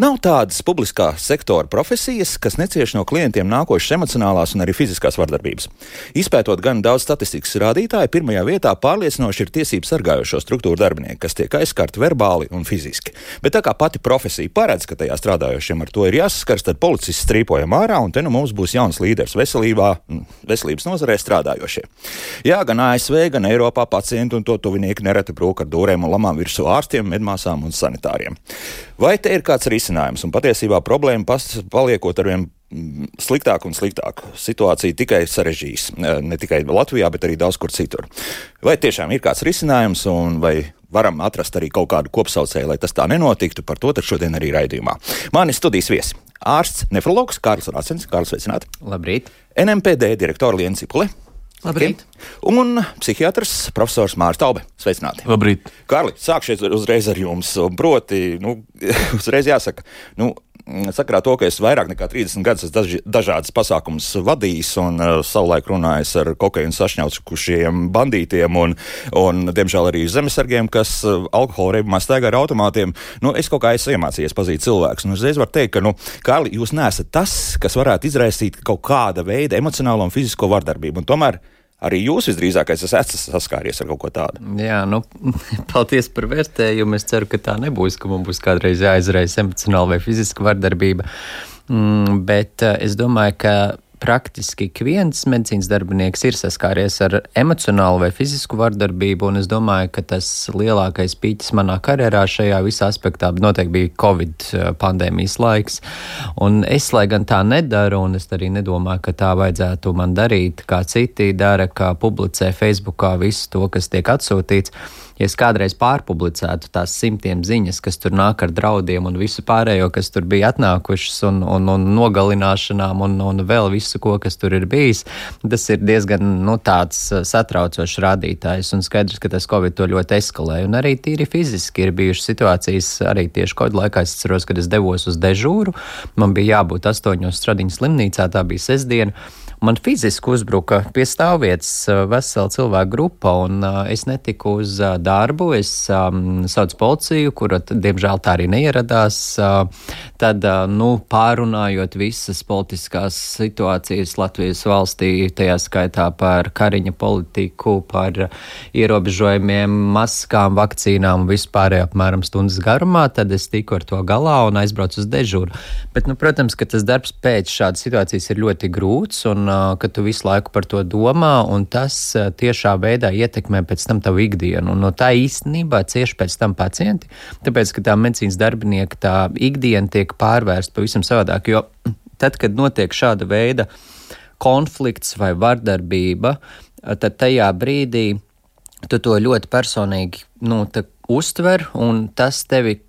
Nav tādas publiskā sektora profesijas, kas necieš no klientiem nākošas emocionālās un arī fiziskās vardarbības. Izpētot gan daudz statistikas rādītāju, pirmajā vietā pārliecinoši ir tiesību sargājošo struktūru darbinieki, kas tiek aizskarti verbāli un fiziski. Bet tā kā pati profesija paredz, ka tajā strādājošiem ar to ir jāsaskars, tad policists strīpojam ārā, un te nu mums būs jauns līderis veselībā, veselības nozarē strādājošie. Jā, gan ASV, gan Eiropā pacienti un to tuvinieki nereti brūk ar dūrēm un lamām virsū ārstiem, medmāsām un sanitāriem. Vai te ir kāds risinājums? Un patiesībā problēma paliekot ar vien sliktāk un sliktāk. Situācija tikai sarežģīs. Ne tikai Latvijā, bet arī daudz kur citur. Vai tiešām ir kāds risinājums, un vai varam atrast arī kaut kādu kopsaucēju, lai tas tā nenotiktu? Par to šodien arī raidījumā. Mani studijas viesi - ārsts, nefrologs Kārls Rācens. Kārls, sveicināti! Labrīt! NMPD direktora Liena Cipule. Labrīt. Un psihiatrs profesors Mārcis Taube. Sveicināti. Labrīt. Kārli, sākšu uzreiz ar jums. Proti, nu, uzreiz jāsaka, nu, sakarā to, ka es vairāk nekā 30 gadus esmu daži, dažādas pasākumus vadījis un uh, savulaik runājis ar kokaīnu sašņaukušiem bandītiem un, un, diemžēl, arī zemesargiem, kas uh, alkohola reibumā staigā ar automātiem. Nu, es kaut kā esmu iemācījies pazīt cilvēkus. Un uzreiz varu teikt, ka, nu, Kārli, jūs neesat tas, kas varētu izraisīt kaut kāda veida emocionālo un fizisko vardarbību. Un tomēr arī jūs visdrīzākais esat saskāries ar kaut ko tādu. Jā, nu, paldies par vērtējumu. Es ceru, ka tā nebūs, ka man būs kādreiz jāizraisa emocionāla vai fiziska vardarbība. Mm, bet uh, es domāju, ka praktiski ik viens medicīnas darbinieks ir saskāries ar emocionālu vai fizisku vardarbību, un es domāju, ka tas lielākais pīķis manā karjerā šajā visā aspektā noteikti bija Covid eh, pandēmijas laiks. Un es, lai gan tā nedaru, un es arī nedomāju, ka tā vajadzētu man darīt, kā citi dara, kā publicē Facebookā visu to, kas tiek atsūtīts ja es kādreiz pārpublicētu tās simtiem ziņas, kas tur nāk ar draudiem un visu pārējo, kas tur bija atnākušas, un, un, un nogalināšanām, un, un vēl visu, ko, kas tur ir bijis, tas ir diezgan nu, tāds uh, satraucošs rādītājs. Un skaidrs, ka tas Covid to ļoti eskalē. Un arī tīri fiziski ir bijušas situācijas, arī tieši Covid laikā es atceros, kad es devos uz dežūru. Man bija jābūt astoņos stradiņu slimnīcā, tā bija sestdiena man fiziski uzbruka pie stāvvietas uh, vesela cilvēku grupa, un uh, es netiku uz uh, darbu. Es um, saucu policiju, kura, diemžēl, tā arī neieradās. Tad, nu, pārunājot visas politiskās situācijas Latvijas valstī, tajā skaitā par kariņa politiku, par ierobežojumiem, maskām, vakcīnām un vispārējo apmēram stundas garumā, tad es tiku ar to galā un aizbraucu uz dežūru. Bet, nu, protams, ka tas darbs pēc šādas situācijas ir ļoti grūts. Un, ka tu visu laiku par to domā, un tas tiešā veidā ietekmē pēc tam tavu ikdienu. Un no tā īstenībā cieši pēc tam pacienti, tāpēc, ka tā medicīnas darbinieka tā ikdiena tiek pārvērsta pavisam savādāk. Jo tad, kad notiek šāda veida konflikts vai vardarbība, tad tajā brīdī tu to ļoti personīgi nu, uztver, un tas tevi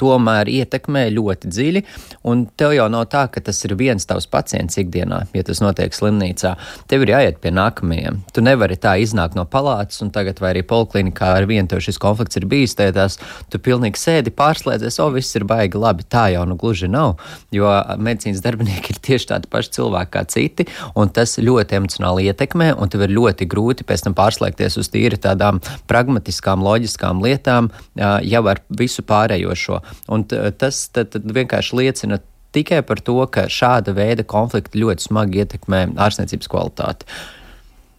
tomēr ietekmē ļoti dziļi. Un tev jau nav tā, ka tas ir viens tavs pacients ikdienā, ja tas notiek slimnīcā. Tev ir jāiet pie nākamajiem. Tu nevari tā iznākt no palātas, un tagad vai arī poliklinikā ar vienu tev šis konflikts ir bijis. Tās, tu pilnīgi sēdi, pārslēdzies, o, viss ir baigi labi. Tā jau nu gluži nav, jo medicīnas darbinieki ir tieši tādi paši cilvēki kā citi, un tas ļoti emocionāli ietekmē, un tev ir ļoti grūti pēc tam pārslēgties uz tīri tādām pragmatiskām, loģiskām lietām, jau ar visu pārējo šo. Un tas tad, tad vienkārši liecina tikai par to, ka šāda veida konflikti ļoti smagi ietekmē ārstniecības kvalitāti.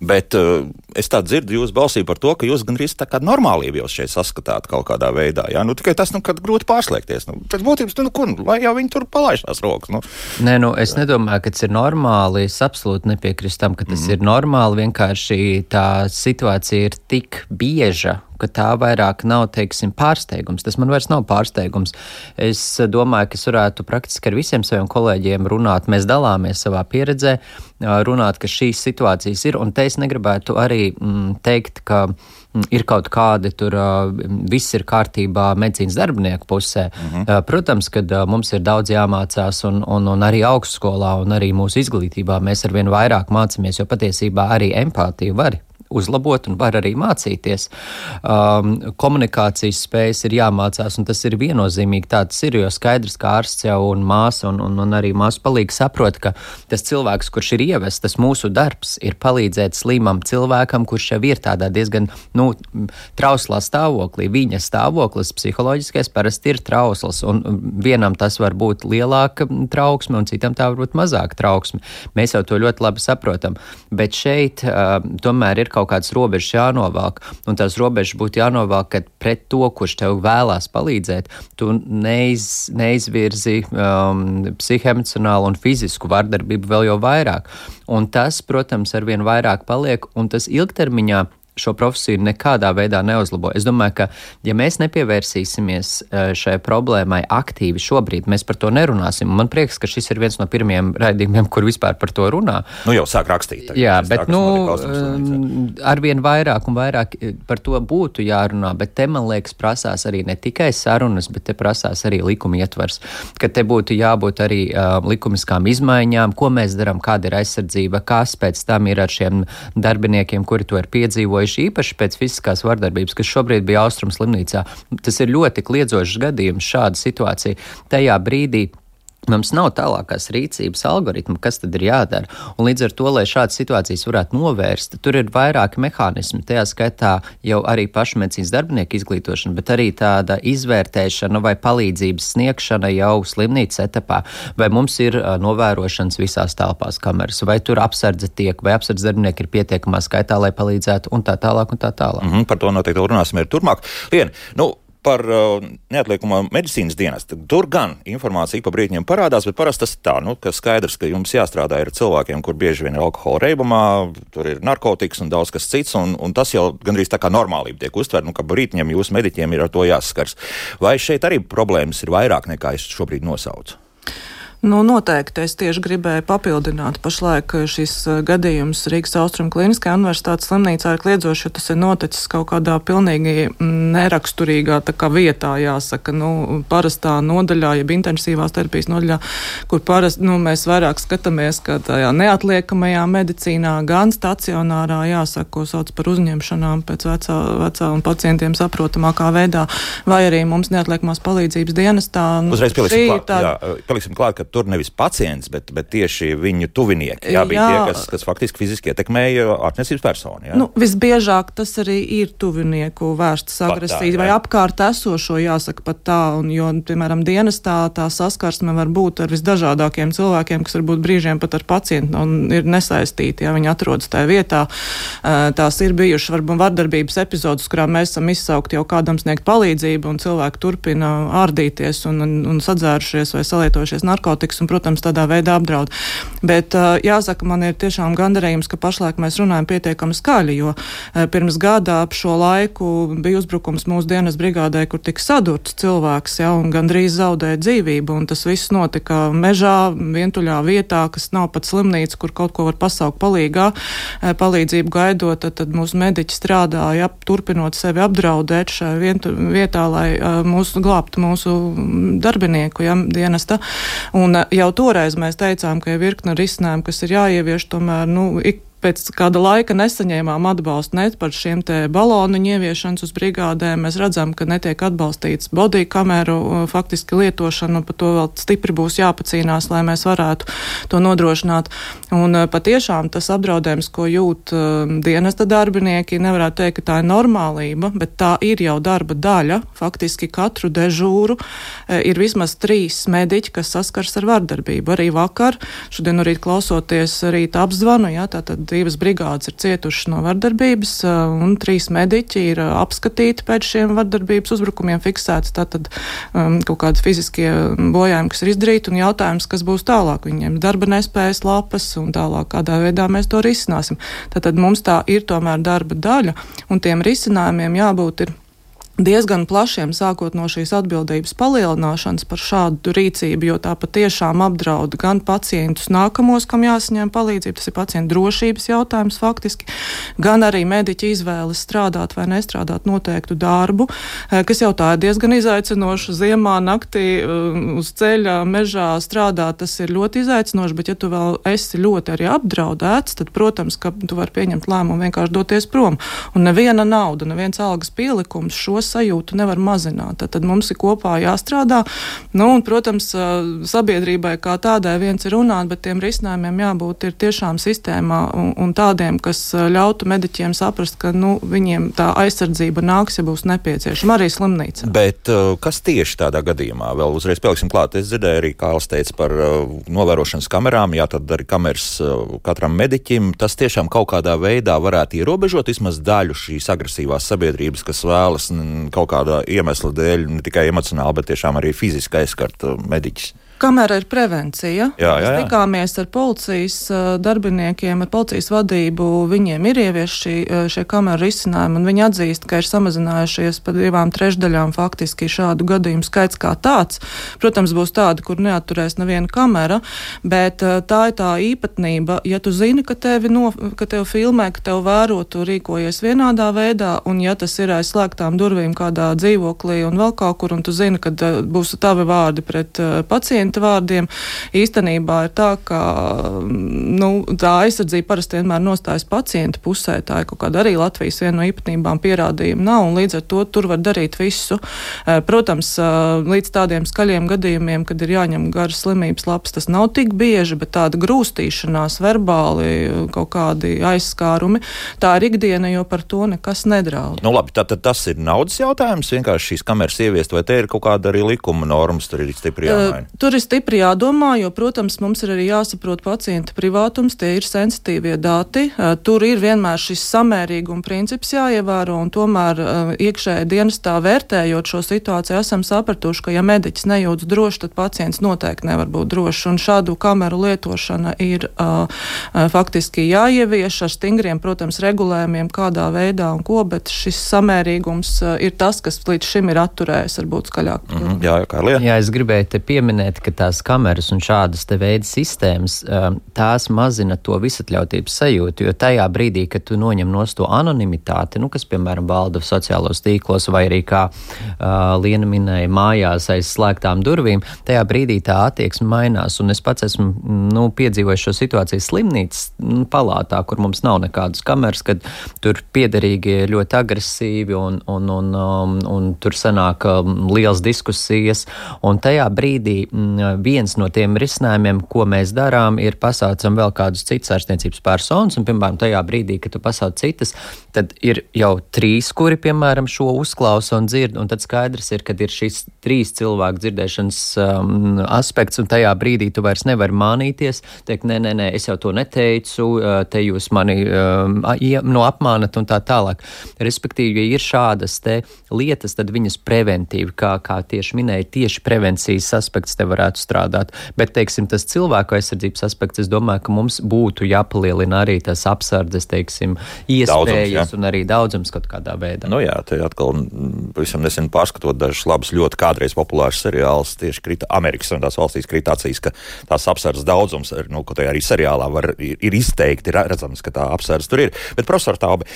Bet uh, es tā dzirdu jūsu balsī par to, ka jūs gandrīz tā kā normālību jau šeit saskatāt kaut kādā veidā. Jā, nu tikai tas, nu, kad grūti pārslēgties. Nu, pēc būtības, nu, kur, lai jau viņi tur palaiž tās rokas. Nu. Nē, nu, es nedomāju, ka tas ir normāli. Es absolūti nepiekrītu tam, ka tas mm. ir normāli. Vienkārši tā situācija ir tik bieža, ka tā vairāk nav, teiksim, pārsteigums. Tas man vairs nav pārsteigums. Es domāju, ka es varētu praktiski ar visiem saviem kolēģiem runāt. Mēs dalāmies savā pieredzē, runāt, ka šīs situācijas ir. Un te es negribētu arī mm, teikt, ka ir kaut kādi tur, viss ir kārtībā medicīnas darbinieku pusē. Mm -hmm. Protams, ka mums ir daudz jāmācās, un, un, un arī augstskolā, un arī mūsu izglītībā mēs arvien vairāk mācāmies, jo patiesībā arī empātiju var uzlabot un var arī mācīties. Um, komunikācijas spējas ir jāmācās, un tas ir viennozīmīgi tā tas ir, jo skaidrs, ka ārsts jau un māsa un, un, un arī māsu palīgi saprot, ka tas cilvēks, kurš ir ievests, tas mūsu darbs ir palīdzēt slimam cilvēkam, kurš jau ir tādā diezgan nu, trauslā stāvoklī. Viņa stāvoklis psiholoģiskais parasti ir trausls, un vienam tas var būt lielāka trauksme, un citam tā var būt mazāka trauksme. Mēs jau to ļoti labi saprotam, bet šeit uh, tomēr ir kaut kaut kādas robežas jānovāk, un tās robežas būtu jānovāk, ka pret to, kurš tev vēlās palīdzēt, tu neiz, neizvirzi um, psihoemocionālu un fizisku vardarbību vēl jau vairāk. Un tas, protams, arvien vairāk paliek, un tas ilgtermiņā šo profesiju nekādā veidā neuzlabo. Es domāju, ka, ja mēs nepievērsīsimies eh, šai problēmai aktīvi šobrīd, mēs par to nerunāsim. Man prieks, ka šis ir viens no pirmajiem raidījumiem, kur vispār par to runā. Nu, jau sāk rakstīt. Tagad, Jā, bet nu, um, arvien vairāk un vairāk eh, par to būtu jārunā, bet te, man liekas, prasās arī ne tikai sarunas, bet te prasās arī likuma ietvers, ka te būtu jābūt arī um, likumiskām izmaiņām, ko mēs darām, kāda ir aizsardzība, kas pēc tam ir ar šiem darbiniekiem, kuri to ir piedzīvojuši tieši īpaši pēc fiziskās vardarbības, kas šobrīd bija Austrum slimnīcā. Tas ir ļoti kliedzošs gadījums šāda situācija. Tajā brīdī Mums nav tālākās rīcības algoritma, kas tad ir jādara. Un līdz ar to, lai šādas situācijas varētu novērst, tur ir vairāki mehānismi. Tajā skaitā jau arī pašmedicīnas darbinieku izglītošana, bet arī tāda izvērtēšana vai palīdzības sniegšana jau slimnīcas etapā. Vai mums ir novērošanas visās telpās kameras, vai tur apsardze tiek, vai apsardze darbinieki ir pietiekamā skaitā, lai palīdzētu, un tā tālāk. Un tā tālāk. Mm -hmm, par to noteikti runāsim arī turpmāk. Lien, nu, par uh, neatliekumu medicīnas dienestu. Tur gan informācija pa brīdiņiem parādās, bet parasti tas ir tā, nu, ka skaidrs, ka jums jāstrādā ar cilvēkiem, kur bieži vien ir alkohola reibumā, tur ir narkotikas un daudz kas cits, un, un tas jau gandrīz tā kā normālība tiek uztverta, nu, ka brīdiņiem jūs mediķiem ir ar to jāsaskars. Vai šeit arī problēmas ir vairāk nekā es šobrīd nosaucu? Nu, noteikti es tieši gribēju papildināt. Pašlaik šis eh, gadījums Rīgas Austrum Kliniskajā universitātes slimnīcā ir kliedzošs, jo tas ir noticis kaut kādā pilnīgi mm, neraksturīgā vietā, jāsaka, nu, parastā nodaļā, jeb intensīvās terapijas nodaļā, kur parasti nu, mēs vairāk skatāmies, ka tajā neatliekamajā medicīnā, gan stacionārā, jāsaka, ko sauc par uzņemšanām pēc vecā, vecā un pacientiem saprotamākā veidā, vai arī mums neatliekamās palīdzības dienestā. Nu, Uzreiz pieliksim klāt, tā... jā, pieliksim klāt, ka tur nevis pacients, bet, bet tieši viņu tuvinieki. Jā, bija jā. tie, kas, kas faktiski fiziski ietekmēja ārstniecības personu. Jā. Nu, visbiežāk tas arī ir tuvinieku vērstas agresija vai apkārt esošo, jāsaka pat tā, un, jo, piemēram, dienestā tā saskarsme var būt ar visdažādākiem cilvēkiem, kas varbūt brīžiem pat ar pacientu un ir nesaistīti, ja viņi atrodas tajā vietā. Tās ir bijušas varbūt vardarbības epizodes, kurā mēs esam izsaukti jau kādam sniegt palīdzību, un cilvēki turpina ārdīties un, un, un sadzērušies vai salietojušies narkotikas narkotikas un, protams, tādā veidā apdraud. Bet jāsaka, man ir tiešām gandarījums, ka pašlaik mēs runājam pietiekami skaļi, jo pirms gada ap šo laiku bija uzbrukums mūsu dienas brigādē, kur tika sadurts cilvēks, ja, un gandrīz zaudēja dzīvību, un tas viss notika mežā, vientuļā vietā, kas nav pat slimnīca, kur kaut ko var pasaukt palīgā, palīdzību gaidot, tad, tad mūsu mediķi strādāja, turpinot sevi apdraudēt šajā vietā, lai mūsu glābtu mūsu darbinieku ja, dienesta. Un Un jau toreiz mēs teicām, ka ir virkne risinājumu, kas ir jāievieš tomēr, nu, ik pēc kāda laika nesaņēmām atbalstu ne par šiem te balonu ieviešanas uz brigādēm. Mēs redzam, ka netiek atbalstīts body kameru faktiski lietošana, par to vēl stipri būs jāpacīnās, lai mēs varētu to nodrošināt. Un patiešām tas apdraudējums, ko jūt dienesta darbinieki, nevarētu teikt, ka tā ir normālība, bet tā ir jau darba daļa. Faktiski katru dežūru ir vismaz trīs mediķi, kas saskars ar vardarbību. Arī vakar, šodien rīta klausoties rīta apzvanu, jā, tātad divas brigādes ir cietušas no vardarbības, un trīs mediķi ir apskatīti pēc šiem vardarbības uzbrukumiem, fiksēts tātad um, kaut kādi fiziskie bojājumi, kas ir izdarīti, un jautājums, kas būs tālāk. Viņiem darba nespējas lapas, un tālāk kādā veidā mēs to risināsim. Tātad mums tā ir tomēr darba daļa, un tiem risinājumiem jābūt ir diezgan plašiem, sākot no šīs atbildības palielināšanas par šādu rīcību, jo tā patiešām apdraud gan pacientus nākamos, kam jāsaņem palīdzība, tas ir pacientu drošības jautājums faktiski, gan arī mediķa izvēles strādāt vai nestrādāt noteiktu darbu, eh, kas jau tā ir diezgan izaicinoši. Ziemā, naktī eh, uz ceļa, mežā strādāt, tas ir ļoti izaicinoši, bet ja tu vēl esi ļoti arī apdraudēts, tad, protams, ka tu vari pieņemt lēmumu vienkārši doties prom. Un neviena nauda, neviens algas pielikums šos sajūtu nevar mazināt. Tad mums ir kopā jāstrādā. Nu, un, protams, sabiedrībai kā tādai viens ir runāt, bet tiem risinājumiem jābūt tiešām sistēmā un, un tādiem, kas ļautu mediķiem saprast, ka nu, viņiem tā aizsardzība nāks, ja būs nepieciešama arī slimnīca. Bet kas tieši tādā gadījumā? Vēl uzreiz pieliksim klāt. Es dzirdēju arī, kā Kāls teica par novērošanas kamerām. Jā, tad arī kameras katram mediķim. Tas tiešām kaut kādā veidā varētu ierobežot vismaz daļu šīs agresīvās sabiedrības, kas vēlas kaut kādā iemesla dēļ, ne tikai emocionāli, bet tiešām arī fiziski aizskart mediķus. Kamera ir prevencija. Jā, jā, jā. Tikāmies ar policijas darbiniekiem, ar policijas vadību. Viņiem ir ievies šī, šie kameru risinājumi, un viņi atzīst, ka ir samazinājušies pa divām trešdaļām faktiski šādu gadījumu skaits kā tāds. Protams, būs tādi, kur neaturēs neviena kamera, bet tā ir tā īpatnība. Ja tu zini, ka tevi, no, ka tevi filmē, ka tevi vēro, tu rīkojies vienādā veidā, un ja tas ir aiz slēgtām durvīm kādā dzīvoklī un vēl kaut kur, un tu zini, ka būs tavi vārdi pret pacientu, pacienta vārdiem. Īstenībā ir tā, ka nu, tā aizsardzība parasti vienmēr nostājas pacienta pusē. Tā ir kaut kāda arī Latvijas viena no īpatnībām pierādījuma nav, un līdz ar to tur var darīt visu. Eh, protams, eh, līdz tādiem skaļiem gadījumiem, kad ir jāņem garas slimības lapas, tas nav tik bieži, bet tāda grūstīšanās, verbāli kaut kādi aizskārumi, tā ir ikdiena, jo par to nekas nedraud. Nu, labi, tad tas ir naudas jautājums, vienkārši šīs kameras ieviest, vai te ir kaut kāda arī likuma normas, tur ir stipri eh, jāmaina? Uh, tur ir stipri jādomā, jo, protams, mums ir arī jāsaprot pacienta privātums, tie ir sensitīvie dati. Tur ir vienmēr šis samērīguma princips jāievēro, un tomēr iekšējā dienestā vērtējot šo situāciju, esam sapratuši, ka, ja mediķis nejūtas droši, tad pacients noteikti nevar būt drošs. Un šādu kameru lietošana ir faktiski jāievieš ar stingriem, protams, regulējumiem, kādā veidā un ko, bet šis samērīgums ir tas, kas līdz šim ir atturējis, varbūt skaļāk. Mm -hmm, jā, lieta. Jā, es gribēju te pieminēt, ka ka tās kameras un šādas te veida sistēmas, um, tās mazina to visatļautības sajūtu, jo tajā brīdī, kad tu noņem no to anonimitāti, nu, kas, piemēram, valda sociālos tīklos vai arī, kā uh, Liena minēja, mājās aiz slēgtām durvīm, tajā brīdī tā attieksme mainās. Un es pats esmu nu, piedzīvojis šo situāciju slimnīcas nu, palātā, kur mums nav nekādas kameras, kad tur piederīgi ir ļoti agresīvi un, un, un, um, un tur sanāk um, liels diskusijas. Un tajā brīdī m, viens no tiem risinājumiem, ko mēs darām, ir pasaucam vēl kādus citus ārstniecības personus, un, piemēram, tajā brīdī, kad tu pasauc citas, tad ir jau trīs, kuri, piemēram, šo uzklausa un dzird, un tad skaidrs ir, ka ir šis trīs cilvēku dzirdēšanas um, aspekts, un tajā brīdī tu vairs nevari mānīties, teikt, nē, nē, nē, es jau to neteicu, uh, te jūs mani um, no apmānat un tā tālāk. Respektīvi, ja ir šādas te lietas, tad viņas preventīvi, kā, kā tieši minēja, tieši prevencijas aspekts te varētu varētu strādāt. Bet, teiksim, tas cilvēku aizsardzības aspekts, es domāju, ka mums būtu jāpalielina arī tas apsardzes, teiksim, iespējas daudzums, un arī daudzums kaut kādā veidā. Nu jā, te atkal pavisam nesen pārskatot dažus labus, ļoti kādreiz populārus seriālus, tieši krita, Amerikas un tās valstīs kritācijas, ka tās apsardzes daudzums, nu, ko tajā arī seriālā var, ir, ir izteikti, ir redzams, ka tā apsardze tur ir. Bet, profesor Taube,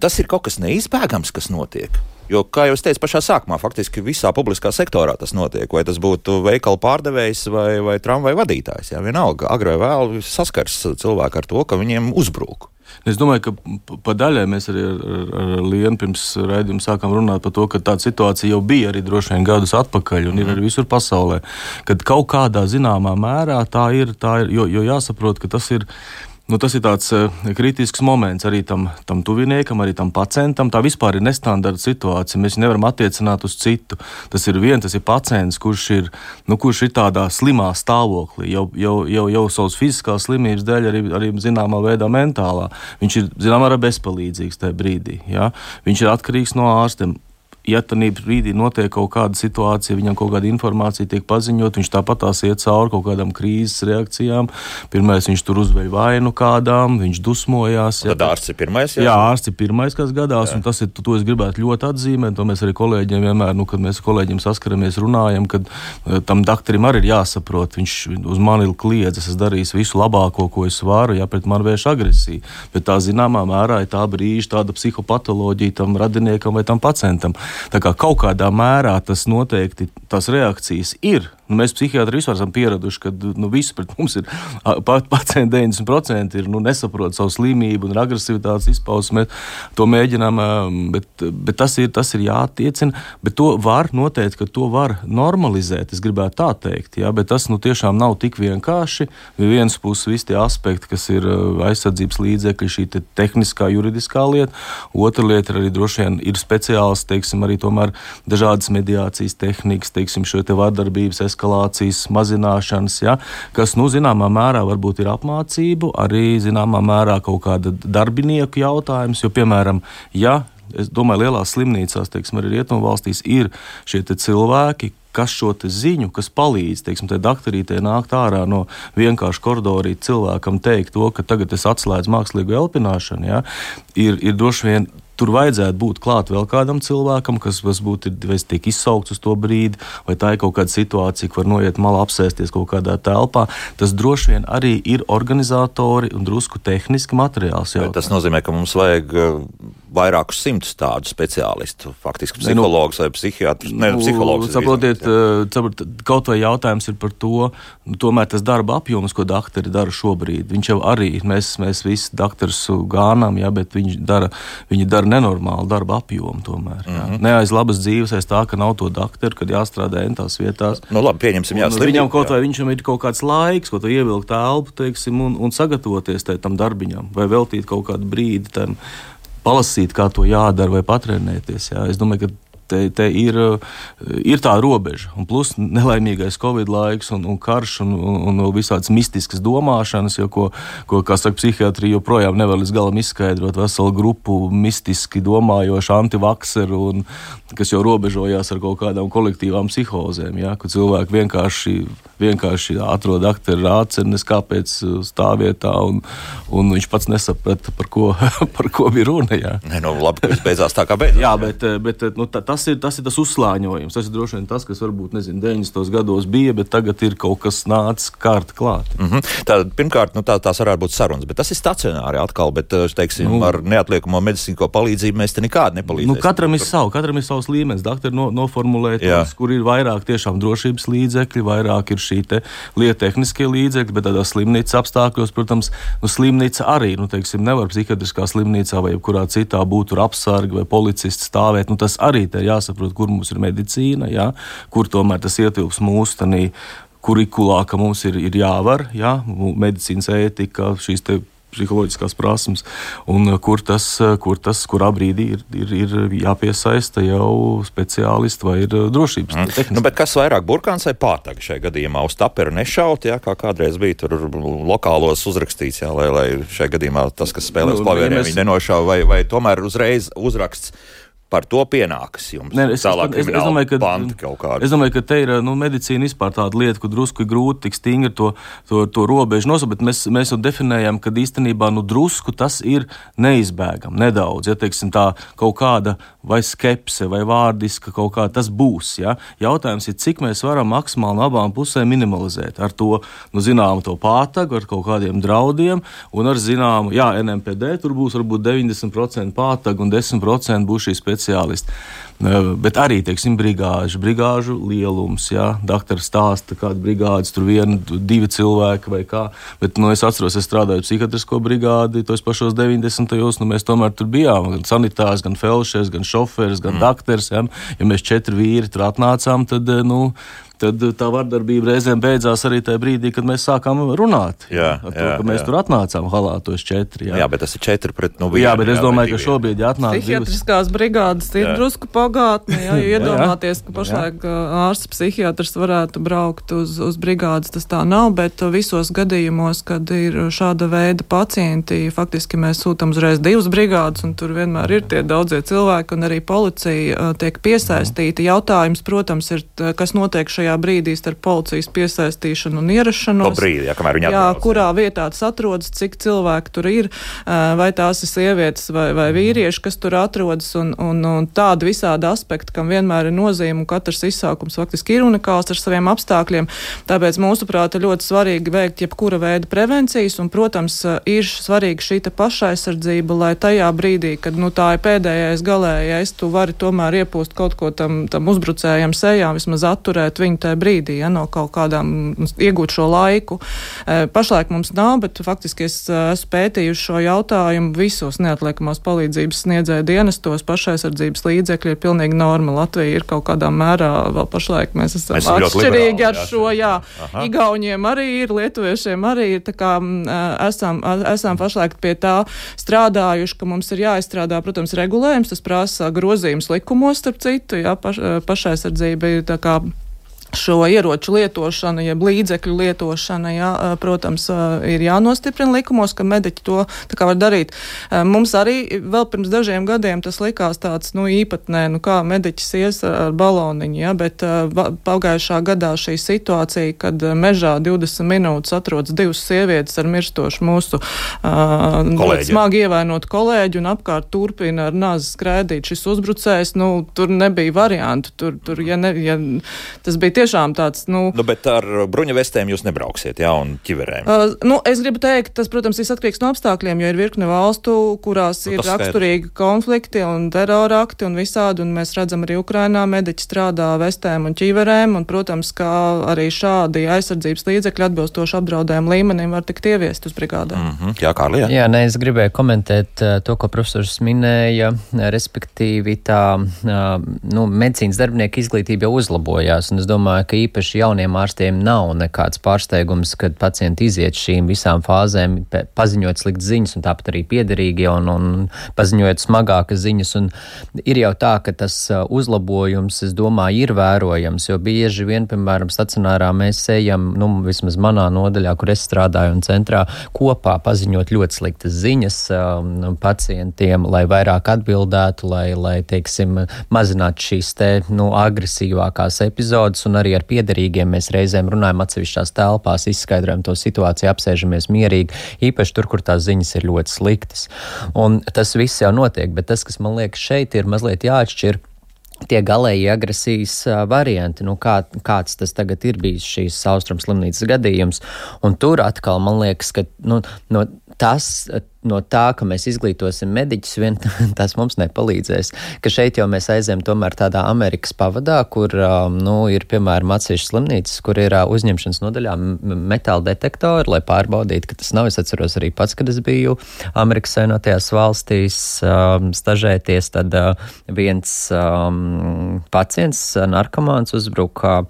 tas ir kaut kas neizbēgams, kas notiek. Jo, kā jau es teicu, pašā sākumā faktiski visā publiskā sektorā tas notiek. Vai tas būtu veikala pārdevējs vai, vai tramvaja vadītājs. Jā, vienalga, agrāk vai vēl saskars cilvēki ar to, ka viņiem uzbrūk. Es domāju, ka pa daļai mēs arī ar, ar, ar Lienu pirms raidījuma sākām runāt par to, ka tāda situācija jau bija arī droši vien gadus atpakaļ un mm. ir arī visur pasaulē. Kad kaut kādā zināmā mērā tā ir, tā ir jo, jo jāsaprot, ka tas ir Nu, tas ir tāds uh, kritisks moments arī tam, tam tuviniekam, arī tam pacientam. Tā vispār ir nestandarta situācija. Mēs nevaram attiecināt uz citu. Tas ir viens, tas ir pacients, kurš ir, nu, kurš ir tādā slimā stāvoklī, jau, jau, jau, jau savas fiziskās slimības dēļ, arī, arī zināmā veidā mentālā. Viņš ir zināmā mērā bezpalīdzīgs tajā brīdī. Ja? Viņš ir atkarīgs no ārstiem ja tādā brīdī notiek kaut kāda situācija, viņam kaut kāda informācija tiek paziņot, viņš tāpat tās iet cauri kaut kādām krīzes reakcijām. Pirmais viņš tur uzveja vainu kādām, viņš dusmojās. Ja, tad ārsts ir pirmais. Jā, jā ārsts ir pirmais, kas gadās, jā. un tas ir, to es gribētu ļoti atzīmēt, to mēs arī kolēģiem vienmēr, nu, kad mēs kolēģiem saskaramies, runājam, kad uh, tam doktoram arī ir jāsaprot, viņš uz mani kliedz, es darīšu visu labāko, ko es varu, ja pret mani vērš agresiju, bet tā zināmā mērā ir tā brīža, tāda psihopatoloģija tam radiniekam vai tam pacientam. Tā kā kaut kādā mērā tas noteikti, tās reakcijas ir. Nu, mēs psihiatri vispār esam pieraduši, ka nu, visi pret mums ir pacienti 90% ir, nu, nesaprot savu slimību un agresivitātes izpausmi. Mēs to mēģinām, bet, bet tas, ir, tas ir jāattiecina. Bet to var noteikt, ka to var normalizēt. Es gribētu tā teikt, jā, bet tas nu, tiešām nav tik vienkārši. No vienas puses, visi tie aspekti, kas ir aizsardzības līdzekļi, šī te tehniskā, juridiskā lieta. Otra lieta ir arī droši vien ir speciāls, teiksim, arī tomēr dažādas mediācijas tehnikas, teiksim, šo te vardarbības eskalāciju eskalācijas mazināšanas, ja, kas, nu, zināmā mērā varbūt ir apmācību, arī zināmā mērā kaut kāda darbinieku jautājums, jo, piemēram, ja Es domāju, lielās slimnīcās, teiksim, arī rietumvalstīs ir šie cilvēki, kas šo ziņu, kas palīdz, teiksim, tai doktorītei nākt ārā no vienkārša koridorīta cilvēkam teikt to, ka tagad es atslēdzu mākslīgu elpināšanu, ja, ir, ir droši vien tur vajadzētu būt klāt vēl kādam cilvēkam, kas varbūt tiek izsaukts uz to brīdi, vai tā ir kaut kāda situācija, ka var noiet malā, apsēsties kaut kādā telpā. Tas droši vien arī ir organizatori un drusku tehniski materiāls. Tas nozīmē, ka mums vajag vairākus simtus tādu speciālistu, faktiski psihologus vai psihiatrus. Ne, nu, psihologus saprotiet, saprot, kaut vai jautājums ir par to, nu, tomēr tas darba apjoms, ko doktori dara šobrīd. Viņš jau arī, mēs, mēs visi doktorus gānām, ja, bet viņi dara, viņi dara nenormālu darba apjomu tomēr. Mm -hmm. Ne aiz labas dzīves, aiz tā, ka nav to doktoru, kad jāstrādā entās vietās. Nu, labi, pieņemsim, jā, slimīgi, viņam kaut vai viņam ir kaut kāds laiks, ko ievilkt telpu, teiksim, un, un sagatavoties tam darbiņam, vai veltīt kaut kādu brīdi tam palasīt, kā to jādara, vai patrenēties. Jā. Es domāju, ka te, te ir, ir tā robeža. Un plus nelaimīgais Covid laiks un, un karš un, un, un visādas mistiskas domāšanas, jo, ko, ko saka, psihiatrija joprojām nevar līdz galam izskaidrot. Veselu grupu mistiski domājošu antivakseru, un, kas jau robežojās ar kaut kādām kolektīvām psihozēm, ja, kur cilvēki vienkārši, vienkārši atrod akteru rācenes, kāpēc stāvvietā, un, un viņš pats nesaprata, par ko, par ko bija runa. Ja. Nē, nu, labi, ka tas beidzās tā, kā beidzās. Jā, bet, bet nu, tas tas ir, tas ir tas uzslāņojums. Tas ir droši vien tas, kas varbūt nezinu, 90. gados bija, bet tagad ir kaut kas nācis kārta klāt. Mm -hmm. tā, pirmkārt, nu, tā, tās varētu būt sarunas, bet tas ir stacionāri atkal. Bet, eh, teiksim, nu, ar neatliekamo medicīnisko palīdzību mēs te nekādi nepalīdzēsim. Nu, katram ir savu, katram ir savs līmenis. Doktori no, noformulē tos, kur ir vairāk tiešām drošības līdzekļi, vairāk ir šī te lieta tehniskie līdzekļi, bet tādā slimnīcas apstākļos, protams, nu, slimnīca arī, nu, teiksim, nevar psihiatriskā slimnīcā vai jebkurā citā būt apsargi vai policists stāvēt. Nu, tas arī ir jāsaprot, kur mums ir medicīna, jā, kur tomēr tas ietilps mūsu tanī kurikulā, ka mums ir, ir jāvar, jā, medicīnas ētika, šīs psiholoģiskās prasmes, un kur tas, kur tas kurā brīdī ir, ir, ir jāpiesaista jau speciālisti vai ir drošības mm. tehniski. Nu, kas vairāk burkāns vai pātaga šajā gadījumā uz taperu nešaut, jā, kā kādreiz bija tur lokālos uzrakstīts, jā, lai, lai šajā gadījumā tas, kas spēlē uz nu, klaviēriem, ja mēs... viņi nenošauj, vai, vai tomēr uzreiz uzraksts par to pienākas jums. Nē, es, es, es, es, domāju, ka, es domāju, ka te ir nu, medicīna vispār tāda lieta, ka drusku ir grūti tik stingri to, to, to robežu nosaukt, bet mēs, mēs jau definējam, ka īstenībā nu, drusku tas ir neizbēgami nedaudz. Ja teiksim, tā kaut kāda vai skepse vai vārdiska kaut kā tas būs. Ja? Jautājums ir, cik mēs varam maksimāli no abām pusēm minimalizēt ar to, nu, zināmu to pātagu, ar kaut kādiem draudiem un ar zināmu, jā, NMPD tur būs varbūt 90% pātagu un 10% būs šī speciāla speciālisti. Bet arī, teiksim, brigāžu, brigāžu lielums, jā, doktors stāsta, kāda brigādes tur viena, divi cilvēki vai kā. Bet, nu, es atceros, es strādāju psihiatrisko brigādi tos pašos 90. gados, nu, mēs tomēr tur bijām, gan sanitārs, gan felšers, gan šoferis, gan mm. doktors, jā. Ja mēs četri vīri tur atnācām, tad, nu, tad tā vardarbība reizēm beidzās arī tajā brīdī, kad mēs sākām runāt. Jā, to, jā, ka mēs jā. tur atnācām halātos četri. Jā, bet tas ir četri pret nu, jā vienu, bet es jā, domāju, ka divi. šobrīd, ja atnāk divas, Psihiatriskās brigādes ir Jā. drusku pagātnē, ja, iedomāties, ka Jā. pašlaik ārsts psihiatrs varētu braukt uz, uz brigādes, tas tā nav, bet visos gadījumos, kad ir šāda veida pacienti, faktiski mēs sūtam uzreiz divas brigādes, un tur vienmēr ir tie daudzie cilvēki, un arī policija tiek piesaistīta. Jautājums, protams, ir, kas notiek šajā brīdī starp policijas piesaistīšanu un ierašanos. brīdi, jā, Jā, atbrauc, kurā vietā tas atrodas, cik cilvēki tur ir, vai tās ir sievietes vai, vai vīrieši, kas tur atrodas, un, un, un tādi visādi aspekti, kam vienmēr ir nozīme, un katrs izsaukums faktiski ir unikāls ar saviem apstākļiem. Tāpēc, mūsuprāt, ir ļoti svarīgi veikt jebkura veida prevencijas, un, protams, ir svarīga šī pašaizsardzība, lai tajā brīdī, kad nu, tā ir pēdējais galējais, tu vari tomēr iepūst kaut ko tam, tam uzbrucējam sejā, vismaz atturēt viņu tajā brīdī, ja no kaut kādām iegūt šo laiku. Eh, Pašlaik mums nav, bet faktiski es eh, esmu pētījuši šo jautājumu visos neatliekamās palīdzības sniedzēju dienestos. Pašaizsardzības līdzekļi ir pilnīgi norma. Latvija ir kaut kādā mērā vēl pašlaik mēs esam esam atšķirīgi liberāli, ar jā, šo. Jā, Aha. Igauniem arī ir, Lietuviešiem arī ir. Tā kā mm, eh, esam, esam pašlaik pie tā strādājuši, ka mums ir jāizstrādā, protams, regulējums. Tas prasa grozījums likumos, starp citu. Jā, paš, pašaizsardzība ir tā kā šo ieroču lietošana, jeb līdzekļu lietošana, jā, protams, ir jānostiprina likumos, ka mediķi to tā kā var darīt. Mums arī vēl pirms dažiem gadiem tas likās tāds, nu, īpatnē, nu, kā mediķis ies ar, baloniņu, jā, bet pagājušā gadā šī situācija, kad mežā 20 minūtes atrodas divas sievietes ar mirstošu mūsu Kolēģi. smagi ievainotu kolēģi un apkārt turpina ar nāzi skrēdīt šis uzbrucējs, nu, tur nebija variantu, tur, tur, ja, ne, ja tas bija tiešām tāds, nu, Nu, bet ar bruņu vestēm jūs nebrauksiet, jā, un ķiverēm. Uh, nu, es gribu teikt, tas, protams, ir atkarīgs no apstākļiem, jo ir virkne valstu, kurās Nu, ir tas skaidrs. raksturīgi konflikti un terora akti un visādi, un mēs redzam arī Ukrainā mediķi strādā vestēm un ķīverēm, un, protams, kā arī šādi aizsardzības līdzekļi atbilstoši apdraudējumu līmenim var tikt ieviest uz brigādēm. Mm -hmm. Jā, Kārli, jā. Jā, nē, es gribēju komentēt uh, to, ko profesors minēja, respektīvi tā uh, nu, medicīnas darbinieku izglītība jau uzlabojās, un es domāju, ka īpaši jauniem ārstiem nav nekāds pārsteigums, kad pacienti iziet šīm visām fāzēm, paziņot sliktas ziņas, un tāpat arī piederīgie, un, un paziņojot smagākas ziņas, un ir jau tā, ka tas uzlabojums, es domāju, ir vērojams, jo bieži vien, piemēram, stacionārā mēs ejam, nu, vismaz manā nodaļā, kur es strādāju un centrā, kopā paziņot ļoti sliktas ziņas um, pacientiem, lai vairāk atbildētu, lai, lai teiksim, mazinātu šīs te, nu, agresīvākās epizodes, un arī ar piederīgiem mēs reizēm runājam atsevišķās telpās, izskaidrojam to situāciju, apsēžamies mierīgi, īpaši tur, kur tās ziņas ir ļoti sliktas. Un tas viss jau notiek, bet tas, kas man liekas šeit, ir mazliet jāatšķir tie galēji agresijas varianti, nu kā, kāds tas tagad ir bijis šīs austrums slimnīcas gadījums. Un tur atkal man liekas, ka nu, no tas, no tā, ka mēs izglītosim mediķus, vien tas mums nepalīdzēs. Ka šeit jau mēs aizējām tomēr tādā Amerikas pavadā, kur um, nu, ir piemēram atsevišķas slimnīcas, kur ir uh, uzņemšanas nodaļā metāla detektori, lai pārbaudītu, ka tas nav. Es atceros arī pats, kad es biju Amerikas Savienotajās valstīs um, stažēties, tad uh, viens um, pacients, uh, narkomāns, uzbruka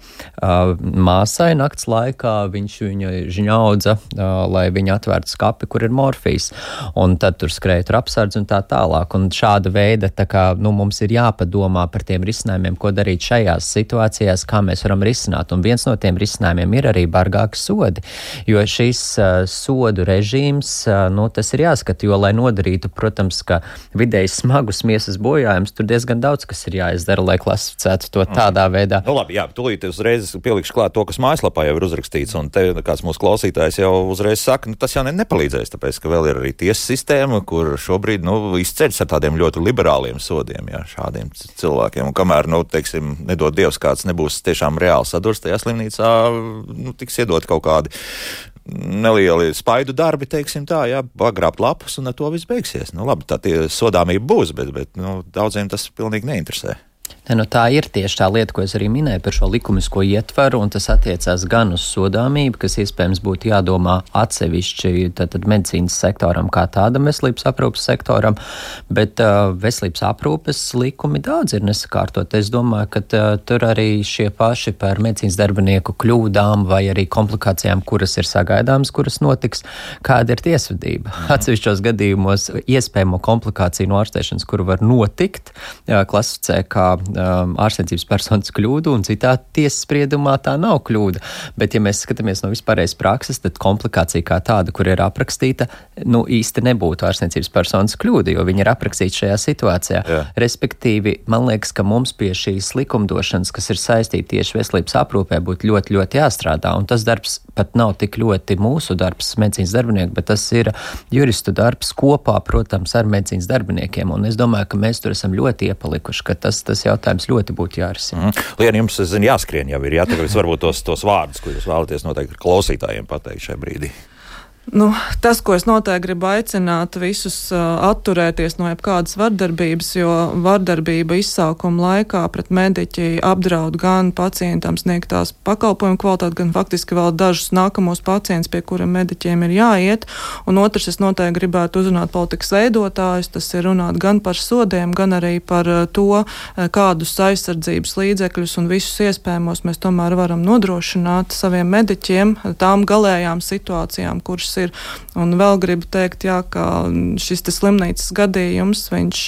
māsai nakts laikā. Viņš viņu žņaudza, lai viņa atvērtu skapi, kur ir morfijs. Un tad tur skrēja tur apsardz un tā tālāk. Un šāda veida, tā kā nu, mums ir jāpadomā par tiem risinājumiem, ko darīt šajās situācijās, kā mēs varam risināt. Un viens no tiem risinājumiem ir arī bargāki sodi. Jo šis uh, sodu režīms, uh, nu, tas ir jāskata, jo, lai nodarītu, protams, ka vidēji smagus miesas bojājumus, tur diezgan daudz kas ir jāizdara, lai klasificētu to tādā veidā. Nu, labi, jā, tūlīt uzreiz pielikšu klāt to, kas mājaslapā jau ir uzrakstīts. Un te kāds mūsu klausītājs jau uzreiz saka, nu, tas jau ne, nepalīdzēs, tāpēc, ka vēl ir arī tiesa sistēma, kur šobrīd nu, izceļas ar tādiem ļoti liberāliem sodiem jā, šādiem cilvēkiem. Un kamēr, nu, teiksim, nedod Dievs, kāds nebūs tiešām reāli sadurs tajā slimnīcā, nu, tiks iedot kaut kādi nelieli spaidu darbi, teiksim tā, jā, pagrābt lapus, un ar to viss beigsies. Nu, labi, tā tie sodāmība būs, bet, bet nu, daudziem tas pilnīgi neinteresē. Ne, nu, tā ir tieši tā lieta, ko es arī minēju par šo likumisko ietvaru, un tas attiecās gan uz sodāmību, kas iespējams būtu jādomā atsevišķi tātad, medicīnas sektoram kā tādam veselības aprūpes sektoram, bet uh, veselības aprūpes likumi daudz ir nesakārtot. Es domāju, ka uh, tur arī šie paši par medicīnas darbinieku kļūdām vai arī komplikācijām, kuras ir sagaidāmas, kuras notiks, kāda ir tiesvedība. Mhm. Atsevišķos gadījumos iespējamo komplikāciju no ārstēšanas, kuru var notikt, uh, klasificē kā um, ārstniecības personas kļūdu, un citā tiesas spriedumā tā nav kļūda. Bet, ja mēs skatāmies no vispārējais prakses, tad komplikācija kā tāda, kur ir aprakstīta, nu īsti nebūtu ārstniecības personas kļūda, jo viņa ir aprakstīta šajā situācijā. Jā. Respektīvi, man liekas, ka mums pie šīs likumdošanas, kas ir saistīta tieši veselības aprūpē, būtu ļoti, ļoti jāstrādā. Un tas darbs pat nav tik ļoti mūsu darbs, medicīnas darbinieku, bet tas ir juristu darbs kopā, protams, ar medicīnas darbiniekiem. Un es domāju, ka mēs tur esam ļoti iepalikuši, ka tas, tas jautājums jautājums ļoti būtu jārisina. Mm. Lien, jums, zinu, jāskrien jau ir, jā, tagad varbūt tos, tos vārdus, ko jūs vēlaties noteikti klausītājiem pateikt šajā brīdī. Nu, tas, ko es noteikti gribu aicināt visus uh, atturēties no jebkādas vardarbības, jo vardarbība izsākuma laikā pret mediķi apdraud gan pacientam sniegtās pakalpojumu kvalitāti, gan faktiski vēl dažus nākamos pacientus, pie kuriem mediķiem ir jāiet. Un otrs, es noteikti gribētu uzrunāt politikas veidotājus, tas ir runāt gan par sodiem, gan arī par uh, to, uh, kādus aizsardzības līdzekļus un visus iespējamos mēs tomēr varam nodrošināt saviem mediķiem tām galējām situācijām, kuras ir. Un vēl gribu teikt, jā, ka šis slimnīcas gadījums, viņš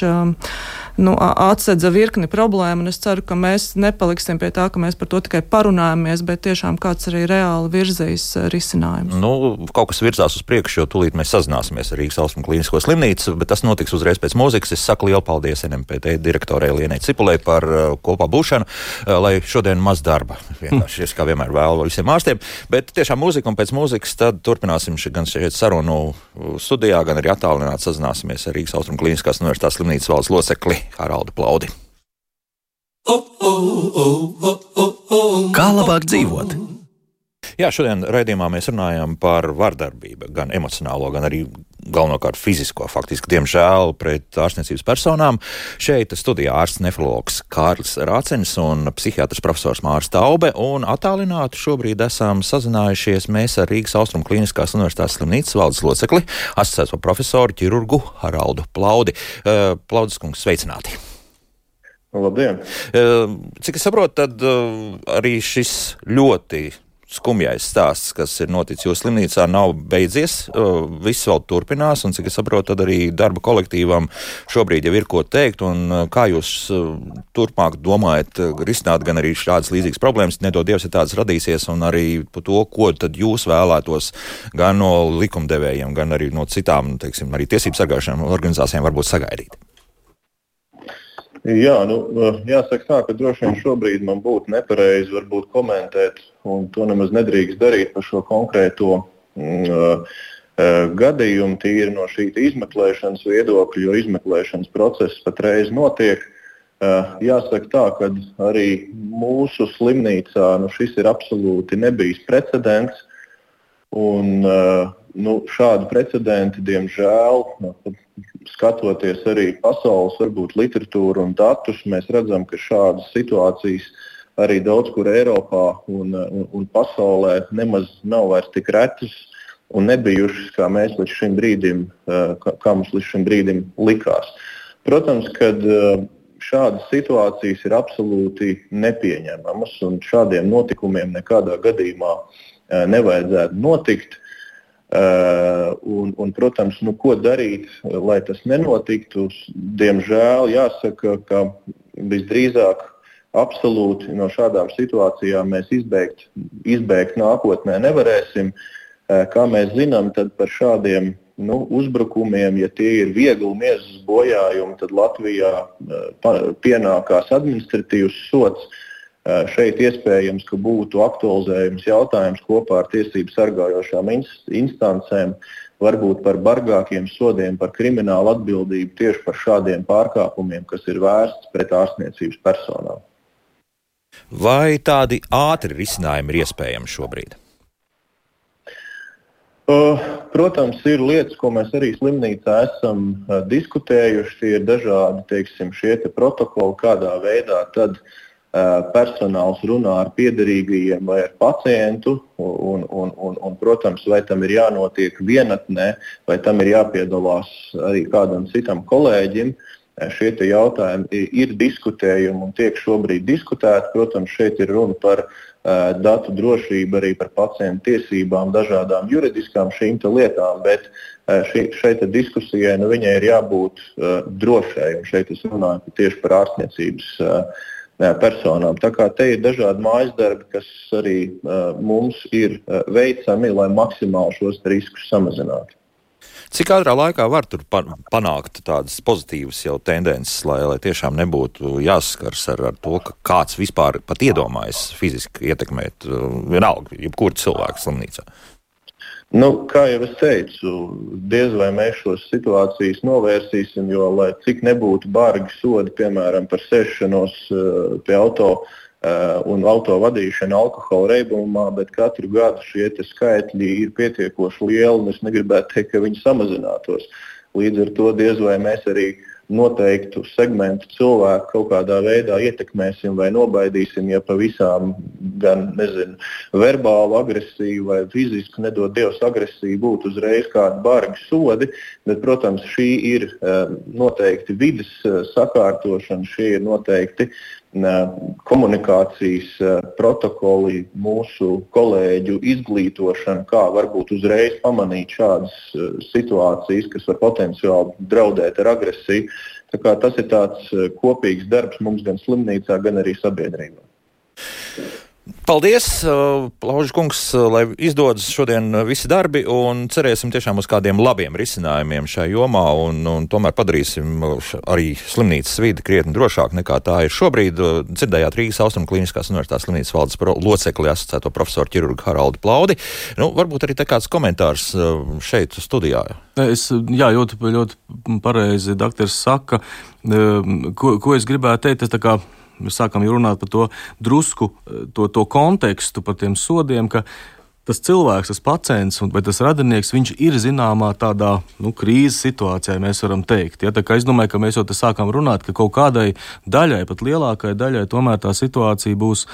nu, atsedza virkni problēmu, es ceru, ka mēs nepaliksim pie tā, ka mēs par to tikai parunājamies, bet tiešām kāds arī reāli virzīs risinājumus. Nu, kaut kas virzās uz priekšu, jo tūlīt mēs sazināsimies ar Rīgas Austrumu klīnisko slimnīcu, bet tas notiks uzreiz pēc mūzikas. Es saku lielu paldies NMPT direktorai Lienai Cipulē par uh, kopā būšanu, uh, lai šodien maz darba. Vienkārši es kā vienmēr vēlu visiem ārstiem, bet tiešām mūzika un pēc mūzikas tad turpināsim ši, gan šeit sarunu studijā, gan arī attālināti sazināsimies ar Rīgas Austrumu klīniskās universitātes slimnīcas valdes locekli Haraldu Plaudi. Kā labāk dzīvot? Jā, šodien raidījumā mēs runājam par vardarbību, gan emocionālo, gan arī galvenokārt fizisko, faktiski, diemžēl, pret ārstniecības personām. Šeit studijā ārsts nefrologs Kārlis Rācenis un psihiatrs profesors Mārs Taube, un attālināti šobrīd esam sazinājušies mēs ar Rīgas Austrum Kliniskās Universitātes slimnīcas valdes locekli, asociēto profesoru ķirurgu Haraldu Plaudi. Uh, Plaudis kungs, sveicināti! Labdien! Cik es saprotu, tad arī šis ļoti skumjais stāsts, kas ir noticis jūsu slimnīcā, nav beidzies. Viss vēl turpinās, un cik es saprotu, tad arī darba kolektīvam šobrīd jau ir ko teikt. Kā jūs turpmāk domājat risināt gan arī šādas līdzīgas problēmas, nedod Dievs, ja tādas radīsies, un arī par to, ko tad jūs vēlētos gan no likumdevējiem, gan arī no citām, teiksim, arī tiesību sargājušām organizācijām varbūt sagaidīt? Jā, nu, jāsaka tā, ka droši vien šobrīd man būtu nepareizi varbūt komentēt, un to nemaz nedrīkst darīt par šo konkrēto uh, gadījumu tīri no šī izmeklēšanas viedokļa, jo izmeklēšanas process patreiz notiek. Jāsaka tā, ka arī mūsu slimnīcā nu, šis ir absolūti nebijis precedents. Un, nu, šādi precedenti, diemžēl, nu, skatoties arī pasaules varbūt, literatūru un datus, mēs redzam, ka šādas situācijas arī daudz kur Eiropā un, un, un pasaulē nemaz nav vairs tik retas un nebijušas, kā līdz brīdim, kā mums līdz šim brīdim likās. Protams, ka šādas situācijas ir absolūti nepieņemamas un šādiem notikumiem nekādā gadījumā nevajadzētu notikt. Uh, un, un, protams, nu, ko darīt, lai tas nenotiktu? Diemžēl jāsaka, ka visdrīzāk absolūti no šādām situācijām mēs izbeigt, izbeigt nākotnē nevarēsim. Uh, kā mēs zinām, tad par šādiem nu, uzbrukumiem, ja tie ir viegli miesas bojājumi, tad Latvijā pienākās administratīvs sots. Šeit iespējams, ka būtu aktualizējums jautājums kopā ar tiesību sargājošām instancēm, varbūt par bargākiem sodiem, par kriminālu atbildību tieši par šādiem pārkāpumiem, kas ir vērsts pret ārstniecības personām. Vai tādi ātri risinājumi ir iespējami šobrīd? Protams, ir lietas, ko mēs arī slimnīcā esam diskutējuši. Tie ir dažādi teiksim, te protokoli, kādā veidā tad personāls runā ar piederīgajiem vai ar pacientu. Un, un, un, un, protams, vai tam ir jānotiek vienatnē, vai tam ir jāpiedalās arī kādam citam kolēģim. Šie jautājumi ir diskutējumi un tiek šobrīd diskutēti. Protams, šeit ir runa par datu drošību, arī par pacientu tiesībām, dažādām juridiskām šīm lietām, bet šī, šeit diskusijai nu, ir jābūt drošai. Šeit es runāju tieši par ārstniecības uh, personām. Tā kā te ir dažādi mājas darbi, kas arī uh, mums ir uh, veicami, lai maksimāli šos riskus samazinātu. Cik ātrā laikā var panākt tādas pozitīvas jau tendences, lai, lai tiešām nebūtu jāsaskars ar, ar to, ka kāds vispār pat iedomājas fiziski ietekmēt uh, vienalga, jebkuru cilvēku slimnīcā? Nu, kā jau es teicu, diez vai mēs šos situācijas novērsīsim, jo, lai cik nebūtu bargi sodi, piemēram, par sēšanos uh, pie automašīnas Uh, un auto vadīšana alkohola reibumā, bet katru gadu šie skaitļi ir pietiekoši lieli, un es negribētu teikt, ka viņi samazinātos. Līdz ar to diez vai mēs arī noteiktu segmentu cilvēku kaut kādā veidā ietekmēsim vai nobaidīsim, ja pavisam gan nezinu, verbālu agresiju vai fizisku, nedod Dievs, agresiju būtu uzreiz kādi bargi sodi. Bet, protams, šī ir uh, noteikti vidas uh, sakārtošana, šie ir noteikti komunikācijas protokoli, mūsu kolēģu izglītošana, kā varbūt uzreiz pamanīt šādas situācijas, kas var potenciāli draudēt ar agresiju. Tas ir tāds kopīgs darbs mums gan slimnīcā, gan arī sabiedrībā. Paldies, uh, Lauža kungs, uh, lai izdodas šodien uh, visi darbi un cerēsim tiešām uz kādiem labiem risinājumiem šajā jomā un, un tomēr padarīsim arī slimnīcas vidi krietni drošāk nekā tā ir šobrīd. Dzirdējāt Rīgas Austrum Kliniskās universitātes slimnīcas valdes locekli asociēto profesoru ķirurgu Haraldu Plaudi. Nu, varbūt arī te kāds komentārs šeit studijā. Es, jā, ļoti, ļoti pareizi doktors saka, ko, ko es gribētu teikt. Es mēs sākam runāt par to drusku, eh, to, to kontekstu, par tiem sodiem, ka tas cilvēks, tas pacients vai tas radinieks, viņš ir zināmā tādā nu, krīzes situācijā, mēs varam teikt. Ja? Es domāju, ka mēs jau te sākām runāt, ka kaut kādai daļai, pat lielākajai daļai, tomēr tā situācija būs,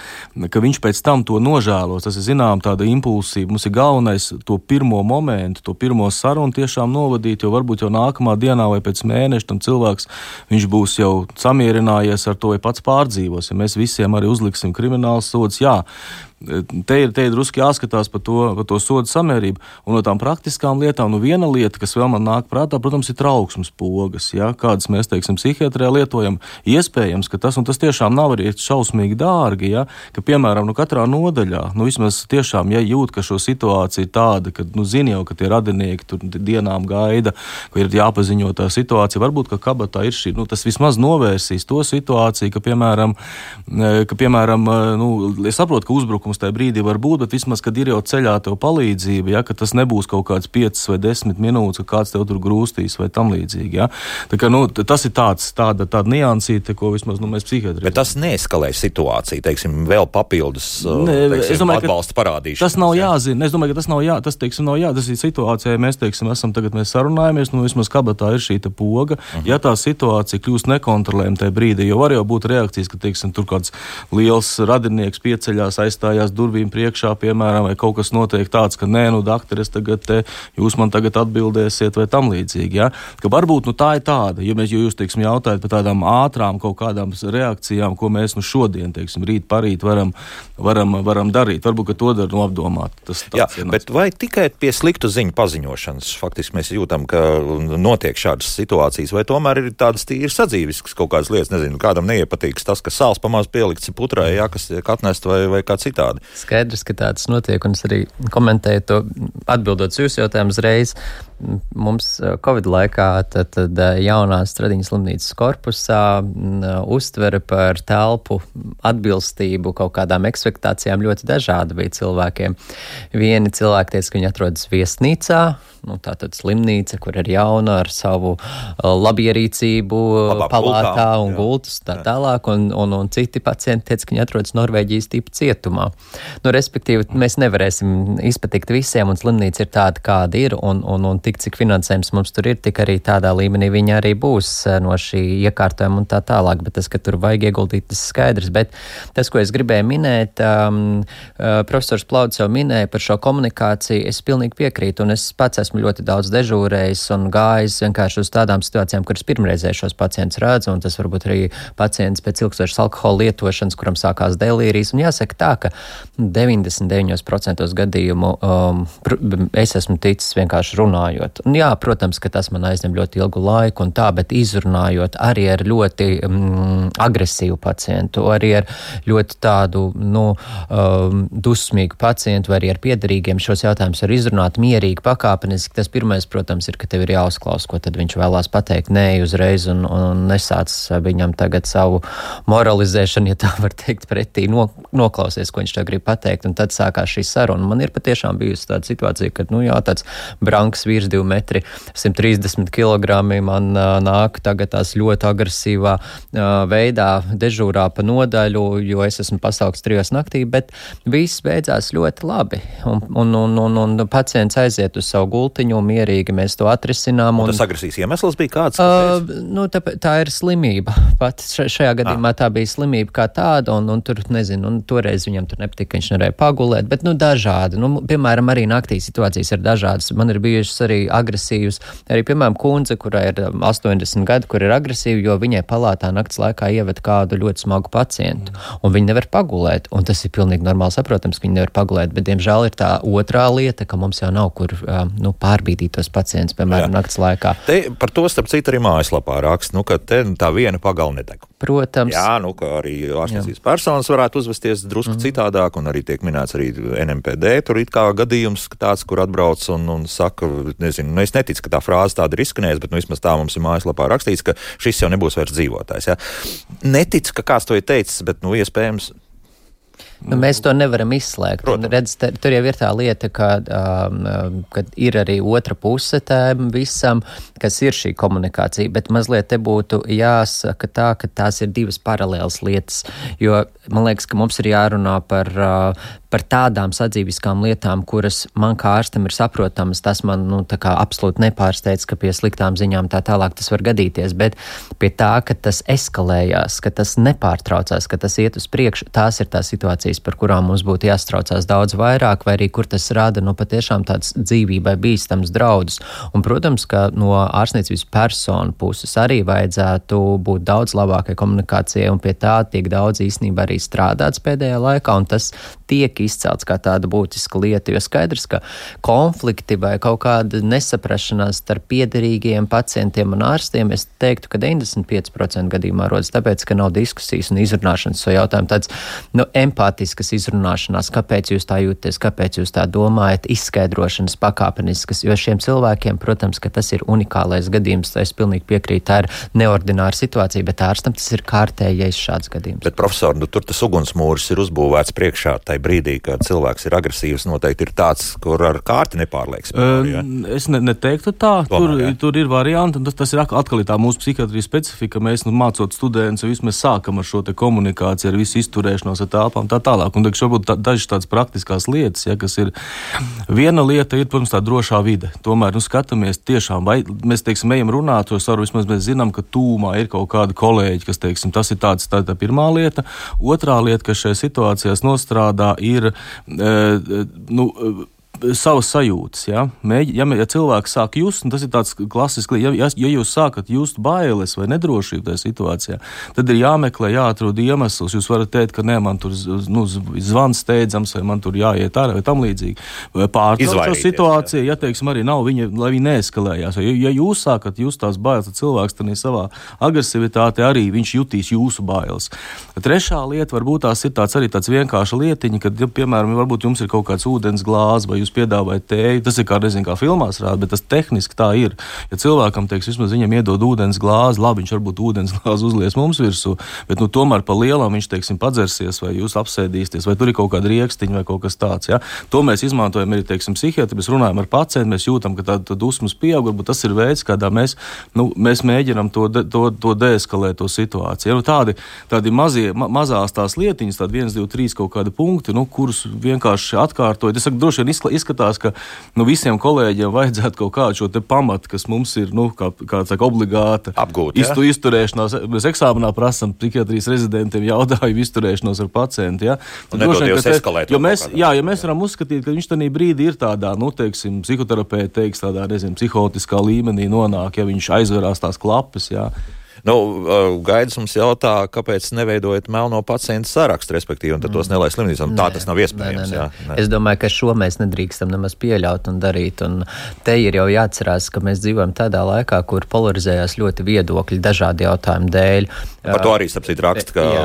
ka viņš pēc tam to nožēlos. Tas ir zinām tāda impulsīva. Mums ir galvenais to pirmo momentu, to pirmo sarunu tiešām novadīt, jo varbūt jau nākamā dienā vai pēc mēneša tam cilvēks būs jau samierinājies ar to, vai pats pārdzīvos. Ja mēs visiem arī uzliksim kriminālu sodus, jā, Te ir, te ir drusku jāskatās par to, par to sodu samērību. Un no tām praktiskām lietām, nu viena lieta, kas vēl man nāk prātā, protams, ir trauksmes pogas, ja? kādas mēs, teiksim, psihiatrijā lietojam. Iespējams, ka tas, un tas tiešām nav arī šausmīgi dārgi, ja? ka, piemēram, nu katrā nodaļā, nu vismaz tiešām, ja jūt, ka šo situāciju ir tāda, ka, nu zini jau, ka tie radinieki tur dienām gaida, ka ir jāpaziņo tā situācija, varbūt, ka kabatā ir šī, nu tas vismaz novērsīs to situāciju, ka, piemēram, ka, piemēram nu, es saprotu, ka uzbrukums uzbrukums tajā brīdī var būt, bet vismaz, kad ir jau ceļā tev palīdzība, ja, ka tas nebūs kaut kāds 5 vai 10 minūtes, ka kāds tev tur grūstīs vai tam līdzīgi. Ja. Tā kā, nu, tas ir tāds, tāda, tāda niansīte, ko vismaz nu, mēs psihiatri. Bet tas neeskalē situāciju, teiksim, vēl papildus uh, ne, teiksim, domāju, atbalsta parādīšanu. Tas nav jāzina. Es domāju, ka tas nav jā, tas, teiksim, nav jā, tas ir situācijā, ja mēs, teiksim, esam tagad mēs sarunājamies, nu, vismaz kabatā ir šī poga. Uh mhm. -huh. Ja tā situācija kļūst nekontrolējama tajā brīdī, jo var jau būt reakcijas, ka, teiksim, tur kāds liels radinieks pieceļās aizstājās kājās durvīm priekšā, piemēram, vai kaut kas notiek tāds, ka nē, nu, doktor, es tagad te, jūs man tagad atbildēsiet, vai tam līdzīgi. Ja? Ka varbūt nu, tā ir tāda, ja, mēs, ja jūs teiksim, jautājat par tādām ātrām kaut kādām reakcijām, ko mēs nu, šodien, teiksim, rīt, parīt varam, varam, varam darīt. Varbūt to dar nu, apdomāt. Tas, Jā, bet vai tikai pie sliktu ziņu paziņošanas faktiski mēs jūtam, ka notiek šādas situācijas, vai tomēr ir tādas tīras sadzīviskas kaut kādas lietas, nezinu, kādam neiepatīks tas, ka sāls pamaz pielikts putrai, jā, kas tiek atnest vai, vai kā citādi citādi. Skaidrs, ka tāds notiek, un es arī komentēju to, atbildot jūsu jautājumu uzreiz. Mums Covid laikā tad, tad jaunās Stradiņas slimnīcas korpusā uztvere par telpu atbilstību kaut kādām ekspektācijām ļoti dažāda bija cilvēkiem. Vieni cilvēki teica, ka viņi atrodas viesnīcā, nu, tātad slimnīca, kur ir jauna ar savu labierīcību, Labā palātā gultā, un jā. gultus tā jā. tālāk, un, un, un citi pacienti teica, ka viņi atrodas Norvēģijas tipa cietumā. Nu, respektīvi, mēs nevarēsim izpatikt visiem, un slimnīca ir tāda, kāda ir, un, un, un tik cik finansējums mums tur ir, tik arī tādā līmenī viņa arī būs uh, no šī iekārtojuma un tā tālāk, bet tas, ka tur vajag ieguldīt, tas skaidrs, bet tas, ko es gribēju minēt, um, uh, profesors Plaudz jau minēja par šo komunikāciju, es pilnīgi piekrītu, un es pats esmu ļoti daudz dežūrējis un gājis vienkārši uz tādām situācijām, kuras pirmreizē šos pacientus redzu, un tas varbūt arī pacients pēc ilgstošas alkohola lietošanas, kuram sākās delīrijas. Un jāsaka tā, ka 99% gadījumu um, es esmu ticis vienkārši runājot. Un jā, protams, ka tas man aizņem ļoti ilgu laiku un tā, bet izrunājot arī ar ļoti um, agresīvu pacientu, arī ar ļoti tādu, nu, um, dusmīgu pacientu vai arī ar piedarīgiem šos jautājumus var izrunāt mierīgi, pakāpeniski. Tas pirmais, protams, ir, ka tev ir jāuzklaus, ko tad viņš vēlās pateikt. Nē, uzreiz un, un nesāc viņam tagad savu moralizēšanu, ja tā var teikt, pretī. No, noklausies, ko viņš tev grib pateikt. Un tad sākās šī saruna. Man ir patiešām bijusi tāda situācija, kad, nu jā, tāds branks vīrs 2 metri, 130 kg man nāk tagad tās ļoti agresīvā veidā dežūrā pa nodaļu, jo es esmu pasaukts trijos naktī, bet viss beidzās ļoti labi. Un, un, un, un, un pacients aiziet uz savu gultiņu, mierīgi mēs to atrisinām. Un, un tas agresijas iemesls bija kāds? Uh, nu, tā, tā ir slimība. Pat šajā gadījumā ah. tā bija slimība kā tāda, un, un tur, nezinu, un toreiz viņam tur nepatika, viņš nevarēja pagulēt, bet, nu, dažādi. Nu, piemēram, arī naktī situācijas ir dažādas. Man ir bijušas arī agresīvas, arī, piemēram, kundze, kurai ir 80 um, gadi, kur ir agresīva, jo viņai palātā nakts laikā ieved kādu ļoti smagu pacientu, un viņi nevar pagulēt, un tas ir pilnīgi normāli saprotams, ka viņi nevar pagulēt, bet, diemžēl, ir tā otrā lieta, ka mums jau nav kur, um, nu, pārbīdīt tos pacientus, piemēram, Jā. naktas laikā. Te, par to, starp citu, arī mājaslapā raksta, nu, ka te tā viena pagala nedeg. Protams. Jā, nu, ka arī ārstniecības personas varētu uzvesties drusku mm. citādāk, un arī tiek minēts arī NMPD. Tur ir kā gadījums tāds, kur atbrauc un, un saka, nezinu, nu, es neticu, ka tā frāze tāda ir izskanējusi, bet nu, vismaz tā mums ir mājaslapā rakstīts, ka šis jau nebūs vairs dzīvotājs. Ja? Neticu, ka kāds to ir teicis, bet, nu, iespējams, Nu, mēs to nevaram izslēgt. Redz, te, tur jau ir tā lieta, ka, um, um, ka ir arī otra puse tam visam, kas ir šī komunikācija, bet mazliet te būtu jāsaka tā, ka tās ir divas paralēlas lietas, jo man liekas, ka mums ir jārunā par, uh, par tādām sadzīviskām lietām, kuras man kā ārstam ir saprotamas. Tas man nu, absolūti nepārsteidz, ka pie sliktām ziņām tā tālāk tas var gadīties, bet pie tā, ka tas eskalējās, ka tas nepārtraucās, ka tas iet uz priekšu, tās ir tās situācijas, par kurām mums būtu jāstraucās daudz vairāk, vai arī kur tas rada nu, patiešām tāds dzīvībai bīstams draudus. Un, protams, ka no ārstniecības personu puses arī vajadzētu būt daudz labākai komunikācijai, un pie tā tiek daudz īstenībā arī strādāts pēdējā laikā, tas tiek izcelts kā tāda būtiska lieta. Jo skaidrs, ka konflikti vai kaut kāda nesaprašanās starp piederīgiem pacientiem un ārstiem, es teiktu, ka 95% gadījumā rodas tāpēc, ka nav diskusijas un izrunāšanas šo jautājumu. Tāds nu, empātiskas izrunāšanās, kāpēc jūs tā jūtaties, kāpēc jūs tā domājat, izskaidrošanas pakāpeniskas, jo šiem cilvēkiem, protams, ka tas ir unikālais gadījums, es pilnīgi piekrītu, tā ir neordināra situācija, bet ārstam tas ir kārtējais šāds gadījums. Bet, profesor, nu, tur tas ugunsmūris ir uzbūvēts priekšā tai brīdī, kad cilvēks ir agresīvs, noteikti ir tāds, kur ar kārti nepārlieks. Uh, ja? Es ne, neteiktu tā. Tomēr, tur, ja? tur ir varianti, un tas, tas ir atkal tā mūsu psihiatrijas specifika. Mēs nu, mācot studentus, vismaz sākam ar šo komunikāciju, ar visu izturēšanos ar telpām tā tālāk. Un tagad varbūt tā, dažas tādas praktiskās lietas, ja, kas ir. Viena lieta ir, protams, tā drošā vide. Tomēr nu, skatāmies tiešām, vai mēs, teiksim, ejam runāt to saru, vismaz mēs zinām, ka tūmā ir kaut kādi kolēģi, kas, teiksim, tas ir tāds, tā, tā pirmā lieta. Otrā lieta, kas šajā situācijās nostrādā, ir e, nu, savas sajūtas. Ja, Mēģi, ja, ja cilvēks sāk just, tas ir tāds klasisks, ja, ja, ja jūs sākat just bailes vai nedrošību tajā situācijā, tad ir jāmeklē, jāatrod iemesls. Jūs varat teikt, ka nē, man tur nu, zvans steidzams, vai man tur jāiet ārā, vai tam līdzīgi. Pārtraukt šo situāciju, ja teiksim, arī nav viņa, lai viņa neeskalējās. Ja, ja jūs sākat just tās bailes, tad cilvēks tad savā agresivitātē arī viņš jutīs jūsu bailes. Trešā lieta varbūt tās ir tāds arī tāds vienkārša lietiņa, kad, ja, piemēram, varbūt jums ir kaut kāds ūdens glāzes vai jūs jūs piedāvājat tēju. Tas ir kā, nezinu, kā filmās rāda, bet tas tehniski tā ir. Ja cilvēkam, teiks, vismaz viņam iedod ūdens glāzi, labi, viņš varbūt ūdens glāzi uzlies mums virsū, bet nu, tomēr pa lielam viņš, teiksim, padzersies vai jūs apsēdīsieties, vai tur ir kaut kāda riekstiņa vai kaut kas tāds. Ja? To mēs izmantojam arī, teiksim, psihiatri, mēs runājam ar pacientu, mēs jūtam, ka tāda dusmas pieaug, varbūt tas ir veids, kādā mēs, nu, mēs mēģinam to, de, to, to deeskalēt to situāciju. Ja? Nu, tādi, tādi mazie, ma, mazās tās lietiņas, tādi viens, divi, trīs kaut kādi punkti, nu, kurus vienkārši atkārtojot. Es saku, droši vien izskatās, ka nu, visiem kolēģiem vajadzētu kaut kādu šo pamatu, kas mums ir nu, kā, kā saka, obligāta apgūt. Iztu, ja? Izturēšanās. Mēs eksāmenā prasām psihiatrijas rezidentiem jautājumu izturēšanos ar pacientu. Ja? Tad, droši vien, te, jo mēs, jā, ja mēs varam uzskatīt, ka viņš tajā brīdī ir tādā, nu, teiksim, psihoterapeita teiks, tādā, nezinu, psihotiskā līmenī nonāk, ja viņš aizverās tās klapas. Jā. Nu, Gaidis mums jautā, kāpēc neveidojat melno pacientu sarakstu, respektīvi, un tos mm. nelaist slimnīcām. Tā tas nav iespējams. Nē, nē, nē. Nē. Es domāju, ka šo mēs nedrīkstam nemaz pieļaut un darīt. Un te ir jau jāatcerās, ka mēs dzīvojam tādā laikā, kur polarizējās ļoti viedokļi dažādu jautājumu dēļ. Par to arī sapsīt raksta, ka jā,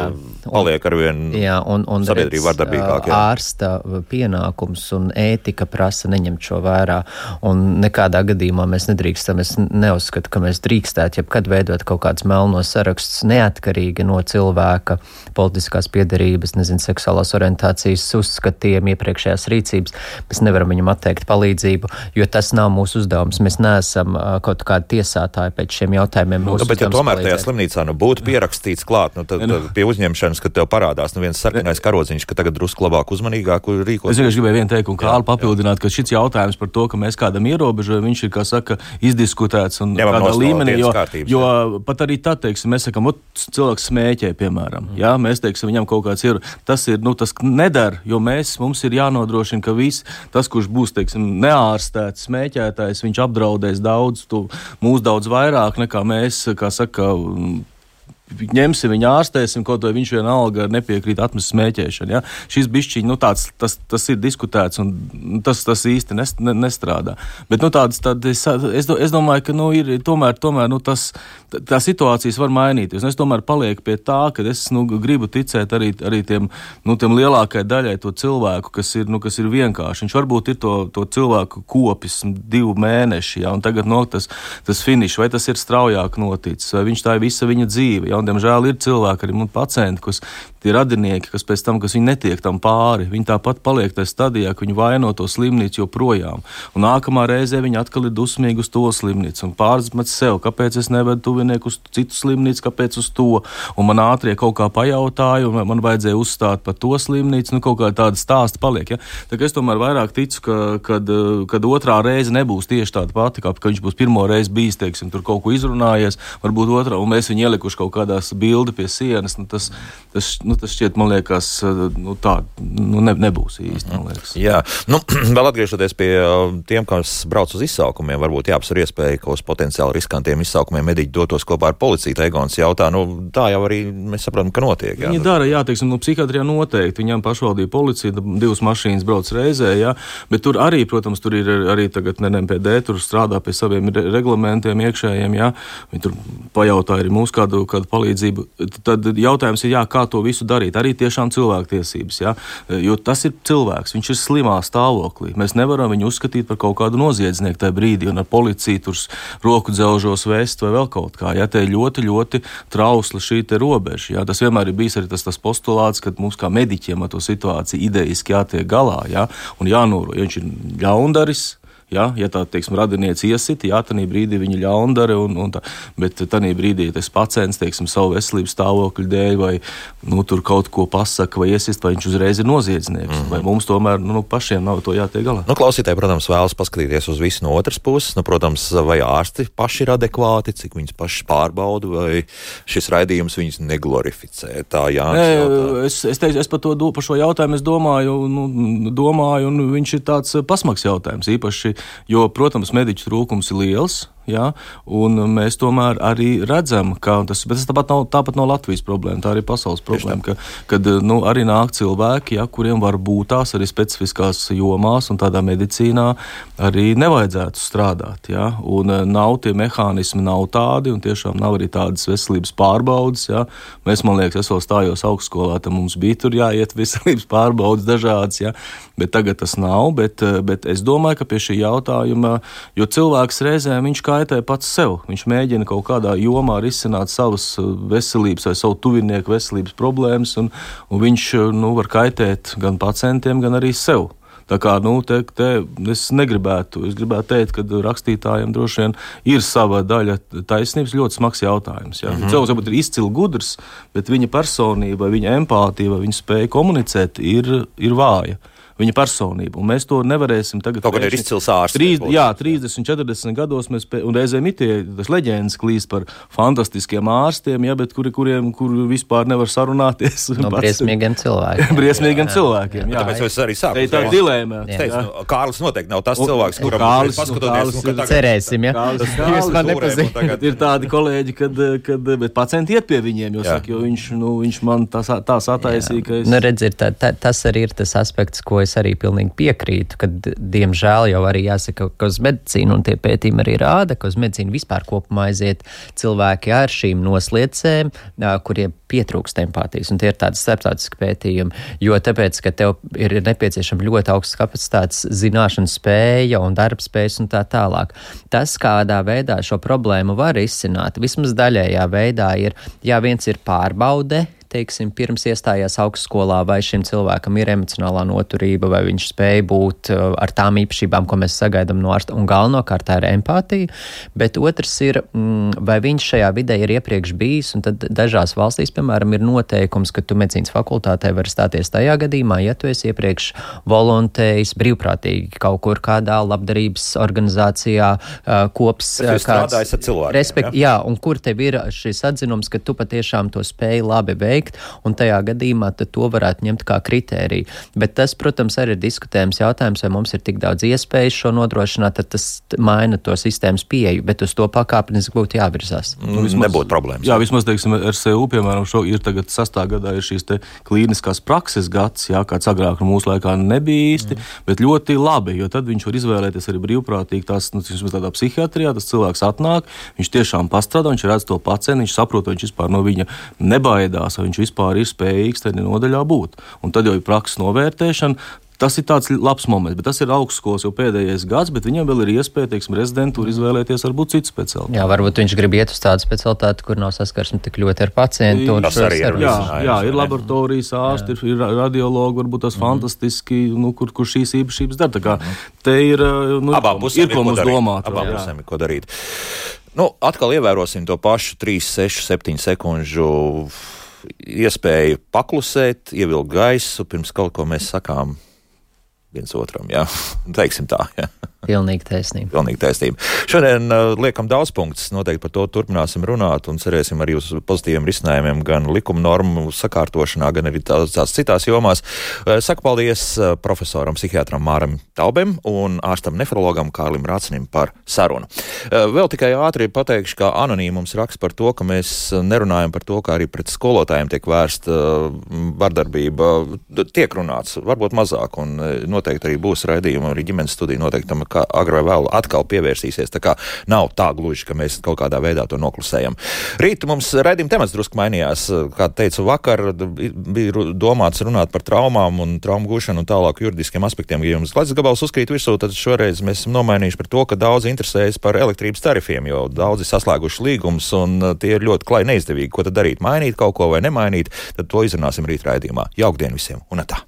paliek arvien jā, un, un sabiedrība vardarbīgāk. Jā. Ārsta pienākums un ētika prasa neņemt šo vērā. Un nekādā gadījumā mēs nedrīkstam, es neuzskatu, ka mēs drīkstētu jebkad veidot kaut kādas melnos sarakstus neatkarīgi no cilvēka politiskās piedarības, nezinu, seksuālās orientācijas uzskatiem, iepriekšējās rīcības. Mēs nevaram viņam atteikt palīdzību, jo tas nav mūsu uzdevums. Mēs neesam kaut kādi tiesātāji pēc šiem jautājumiem. Nu, bet, ja tomēr tajā slimnīcā nu, būtu pierakstīts klāt, nu, tad, nu. tad pie uzņemšanas, kad tev parādās nu, viens sarkanais karodziņš, ka tagad drusku labāk, uzmanīgāk rīkoties. Es vienkārši gribēju vienu teikumu, kā papildināt, ka šis jautājums par to, ka mēs kādam ierobežojam, viņš ir, kā saka, izdiskutēts un Ņemam kādā līmenī, jo, kārtības, jo pat arī tad, teiksim, mēs sakām, cilvēks smēķē, piemēram, mm. jā, mēs teiksim, viņam kaut kāds ir, tas ir, nu, tas nedara, jo mēs, mums ir jānodrošina, ka viss, tas, kurš būs, teiksim, neārstēts smēķētājs, viņš apdraudēs daudz, tu, mūs daudz vairāk nekā mēs, kā saka, ņemsim viņu ārstēsim, kaut vai viņš vienalga nepiekrīt atmest smēķēšanu. Ja? Šis bišķiņš, nu, tāds, tas, tas ir diskutēts, un tas, tas īsti nes, ne, nestrādā. Bet nu, tāds, es, es, es domāju, ka nu, ir, tomēr, tomēr nu, tas, tā situācijas var mainīties. Un es tomēr palieku pie tā, ka es nu, gribu ticēt arī, arī tiem, nu, tiem lielākajai daļai to cilvēku, kas ir, nu, kas ir vienkārši. Viņš varbūt ir to, to cilvēku kopis divu mēnešu, ja, un tagad no, tas, tas finišs, vai tas ir straujāk noticis, vai viņš tā ir visa viņa dzīve. Ja, un, diemžēl ir cilvēki, arī pacienti, kas tie radinieki, kas pēc tam, kas viņi netiek tam pāri, viņi tāpat paliek tajā stadijā, ka viņi vaino to slimnīcu joprojām. Un nākamā reizē viņi atkal ir dusmīgi uz to slimnīcu un pārmet sev, kāpēc es nevedu tuvinieku uz citu slimnīcu, kāpēc uz to. Un man ātrie kaut kā pajautāja, un man vajadzēja uzstāt par to slimnīcu, nu kaut kā tāda stāsta paliek. Ja? Tā es tomēr vairāk ticu, ka kad, kad otrā reize nebūs tieši tāda pati, kā viņš būs pirmo reizi bijis, teiksim, tur kaut ko izrunājies, varbūt otrā, un mēs viņu ielikuši kaut kādās bildi pie sienas. Nu, tas, tas, nu, nu, tas šķiet, man liekas, nu, tā nu, ne, nebūs īsti. Jā, nu, vēl atgriežoties pie uh, tiem, kas brauc uz izsaukumiem, varbūt jāapsver iespēja, ka uz potenciāli riskantiem izsaukumiem mediķi dotos kopā ar policiju. Egons jautā, nu, tā jau arī mēs saprotam, ka notiek. Jā, Viņi dara, jā, teiksim, nu, psihiatrijā noteikti. Viņam pašvaldība policija, divas mašīnas brauc reizē, jā, bet tur arī, protams, tur ir arī tagad NMPD, tur strādā pie saviem reglamentiem iekšējiem, jā. Viņi tur pajautā arī mūsu kādu, kādu palīdzību. Tad jautājums ir, jā, kā to visu darīt. Arī tiešām cilvēktiesības, ja? jo tas ir cilvēks, viņš ir slimā stāvoklī. Mēs nevaram viņu uzskatīt par kaut kādu noziedznieku tajā brīdī, un ar policiju tur roku dzelžos vest vai vēl kaut kā. Ja? Te ir ļoti, ļoti trausla šī robeža. Ja? Tas vienmēr ir bijis arī tas, tas postulāts, ka mums kā mediķiem ar to situāciju idejiski jātiek galā ja? un jānoro. Ja viņš ir ļaundaris, Ja, ja tā teiksim, radinieci iesita, jā, tad brīdī viņa ļaundara, un, un tā, bet tajā brīdī, ja tas pacients teiksim, savu veselības stāvokļa dēļ vai nu, tur kaut ko pasaka vai iesist, vai viņš uzreiz ir noziedznieks, mm -hmm. vai mums tomēr nu, pašiem nav to jātiek galā. Nu, klausītāji, protams, vēlas paskatīties uz visu no otras puses. Nu, protams, vai ārsti paši ir adekvāti, cik viņus paši pārbauda, vai šis raidījums viņus neglorificē. Tā Nē, es, es, teicu, es par, to, par šo jautājumu es domāju, nu, domāju, un viņš ir tāds pasmags jautājums īpaši jo, protams, mediķu trūkums ir liels. Ja? Un mēs tomēr arī redzam, ka tas, tas tāpat, nav, tāpat nav Latvijas problēma, tā ir pasaules problēma. Ka, kad nu, arī nāk cilvēki, ja, kuriem var būt tās arī specifiskās jomās, un tādā medicīnā arī nevajadzētu strādāt. Ja? Un eh, nav tie mehānismi, nav tādi, un tiešām nav arī tādas veselības pārbaudes. Ja? Mēs, man liekas, es vēl stājos augstskolā, tad mums bija tur jāiet veselības pārbaudes dažādas, ja? bet tagad tas nav. Bet, eh, bet es domāju, ka pie šī jautājuma, jo cilvēks reizēm viņš kaitē pats sev, viņš mēģina kaut kādā jomā risināt savas eh, veselības vai savu tuvinieku veselības problēmas, un, un viņš nu, var kaitēt gan pacientiem, gan arī sev. Tā kā nu, te, te es negribētu, es gribētu teikt, ka rakstītājiem droši vien ir sava daļa taisnības. Ļoti smags jautājums. Mm -hmm. Cilvēks varbūt ir izcili gudrs, bet viņa personība, viņa empātija, viņa spēja komunicēt ir, ir vāja viņa personību. Un mēs to nevarēsim tagad. Kaut gan ir izcils ārsts. Trīs, jā, 30, 40 gados mēs, pē, un reizēm ir tie leģendas klīst par fantastiskiem ārstiem, ja, bet kuri, kuriem kur vispār nevar sarunāties. No briesmīgiem cilvēkiem. briesmīgiem cilvēkiem. Jā, tāpēc es arī sāku. Tā ir dilēma. Nu, Kārlis noteikti nav tas cilvēks, kuram Kārlis, paskatoties. Nu, Kārlis, cerēsim, ja. Kārlis, Kārlis, man nepazīst. Ir tādi kolēģi, kad, kad bet pacienti iet pie viņiem, jo, saka, jo viņš, nu, viņš man tā, tā sataisīja, ka es. Nu, redz, ir tā, tā, tas arī ir tas aspekts, ko es arī pilnīgi piekrītu, ka, diemžēl, jau arī jāsaka, ka uz medicīnu, un tie pētījumi arī rāda, ka uz medicīnu vispār kopumā aiziet cilvēki ar šīm nosliecēm, kuriem pietrūkst empātijas, un tie ir tādi starptautiski pētījumi, jo tāpēc, ka tev ir nepieciešama ļoti augsts kapacitātes, zināšanu spēja un darbspējas un tā tālāk. Tas, kādā veidā šo problēmu var izsināt, vismaz daļējā veidā ir, ja viens ir pārbaude, teiksim, pirms iestājās augstskolā, vai šim cilvēkam ir emocionālā noturība, vai viņš spēj būt uh, ar tām īpašībām, ko mēs sagaidām no ārsta, un galvenokārt tā ir empātija. Bet otrs ir, mm, vai viņš šajā vidē ir iepriekš bijis, un tad dažās valstīs, piemēram, ir noteikums, ka tu medicīnas fakultātē vari stāties tajā gadījumā, ja tu esi iepriekš volontējis brīvprātīgi kaut kur kādā labdarības organizācijā uh, kops. Uh, strādājis ar cilvēkiem. Respekt, ja? jā, un kur tev ir šis atzinums, ka tu patiešām to spēj labi veikt veikt, un tajā gadījumā to varētu ņemt kā kritēriju. Bet tas, protams, arī ir diskutējums jautājums, vai mums ir tik daudz iespēju šo nodrošināt, tad tas maina to sistēmas pieeju, bet uz to pakāpeniski būtu jāvirzās. Nu, vismaz, Nebūtu problēmas. Jā, vismaz, teiksim, RCU, piemēram, šo ir tagad sastāvgadā ir šīs klīniskās prakses gads, jā, kāds agrāk mūsu laikā nebija īsti, mm. bet ļoti labi, jo tad viņš var izvēlēties arī brīvprātīgi tās, nu, tādā psihiatrijā, tas cilvēks atnāk, viņš tiešām pastrādā, viņš redz to pacientu, viņš saprot, viņš vispār no viņa nebaidās, viņš vispār ir spējīgs tajā nodaļā būt. Un tad jau ir prakses novērtēšana. Tas ir tāds labs moments, bet tas ir augstskolas jau pēdējais gads, bet viņam vēl ir iespēja, teiksim, rezidentūru izvēlēties varbūt citu specialitāti. Jā, varbūt viņš grib iet uz tādu specialitāti, kur nav saskarsme tik ļoti ar pacientu. Tas arī ir. Jā, jā, ir laboratorijas ārsti, ir, ir radiologi, varbūt tas mm. fantastiski, nu, kur, kur šīs īpašības dara. Tā kā mm. te ir, nu, Abām pusēm ir ko mums domāt. Abām pusēm ir ko darīt. Nu, atkal ievērosim to pašu 3, 6, 7 sekundžu iespēju paklusēt, ievilkt gaisu, pirms kaut ko mēs sakām viens otram. Jā, teiksim tā. Jā. Pilnīgi taisnība. Pilnīgi taisnība. Šodien uh, liekam daudz punktus. Noteikti par to turpināsim runāt un cerēsim arī uz pozitīviem risinājumiem gan likuma normu sakārtošanā, gan arī tādās citās jomās. Uh, saku paldies uh, profesoram, psihiatram Māram Taubem un ārstam nefrologam Kārlim Rācinim par sarunu. Uh, vēl tikai ātri pateikšu, ka anonīmums raksta par to, ka mēs nerunājam par to, kā arī pret skolotājiem tiek vērsta uh, vardarbība. Tiek runāts, varbūt mazāk, un uh, noteikti arī būs raidījumi, arī ģimenes studija noteikti tam agrāk vai vēl atkal pievērsīsies. Tā kā nav tā gluži, ka mēs kaut kādā veidā to noklusējam. Rīt mums raidījuma temats drusku mainījās. Kā teicu vakar, bija domāts runāt par traumām un traumu gūšanu un tālāk juridiskiem aspektiem. Ja jums klāts gabals uzkrīt virsū, tad šoreiz mēs esam nomainījuši par to, ka daudz interesējas par elektrības tarifiem, jo daudzi saslēguši līgumus un uh, tie ir ļoti klai neizdevīgi. Ko tad darīt? Mainīt kaut ko vai nemainīt? Tad to izrunāsim rīt raidījumā. Jaukdien visiem un tā!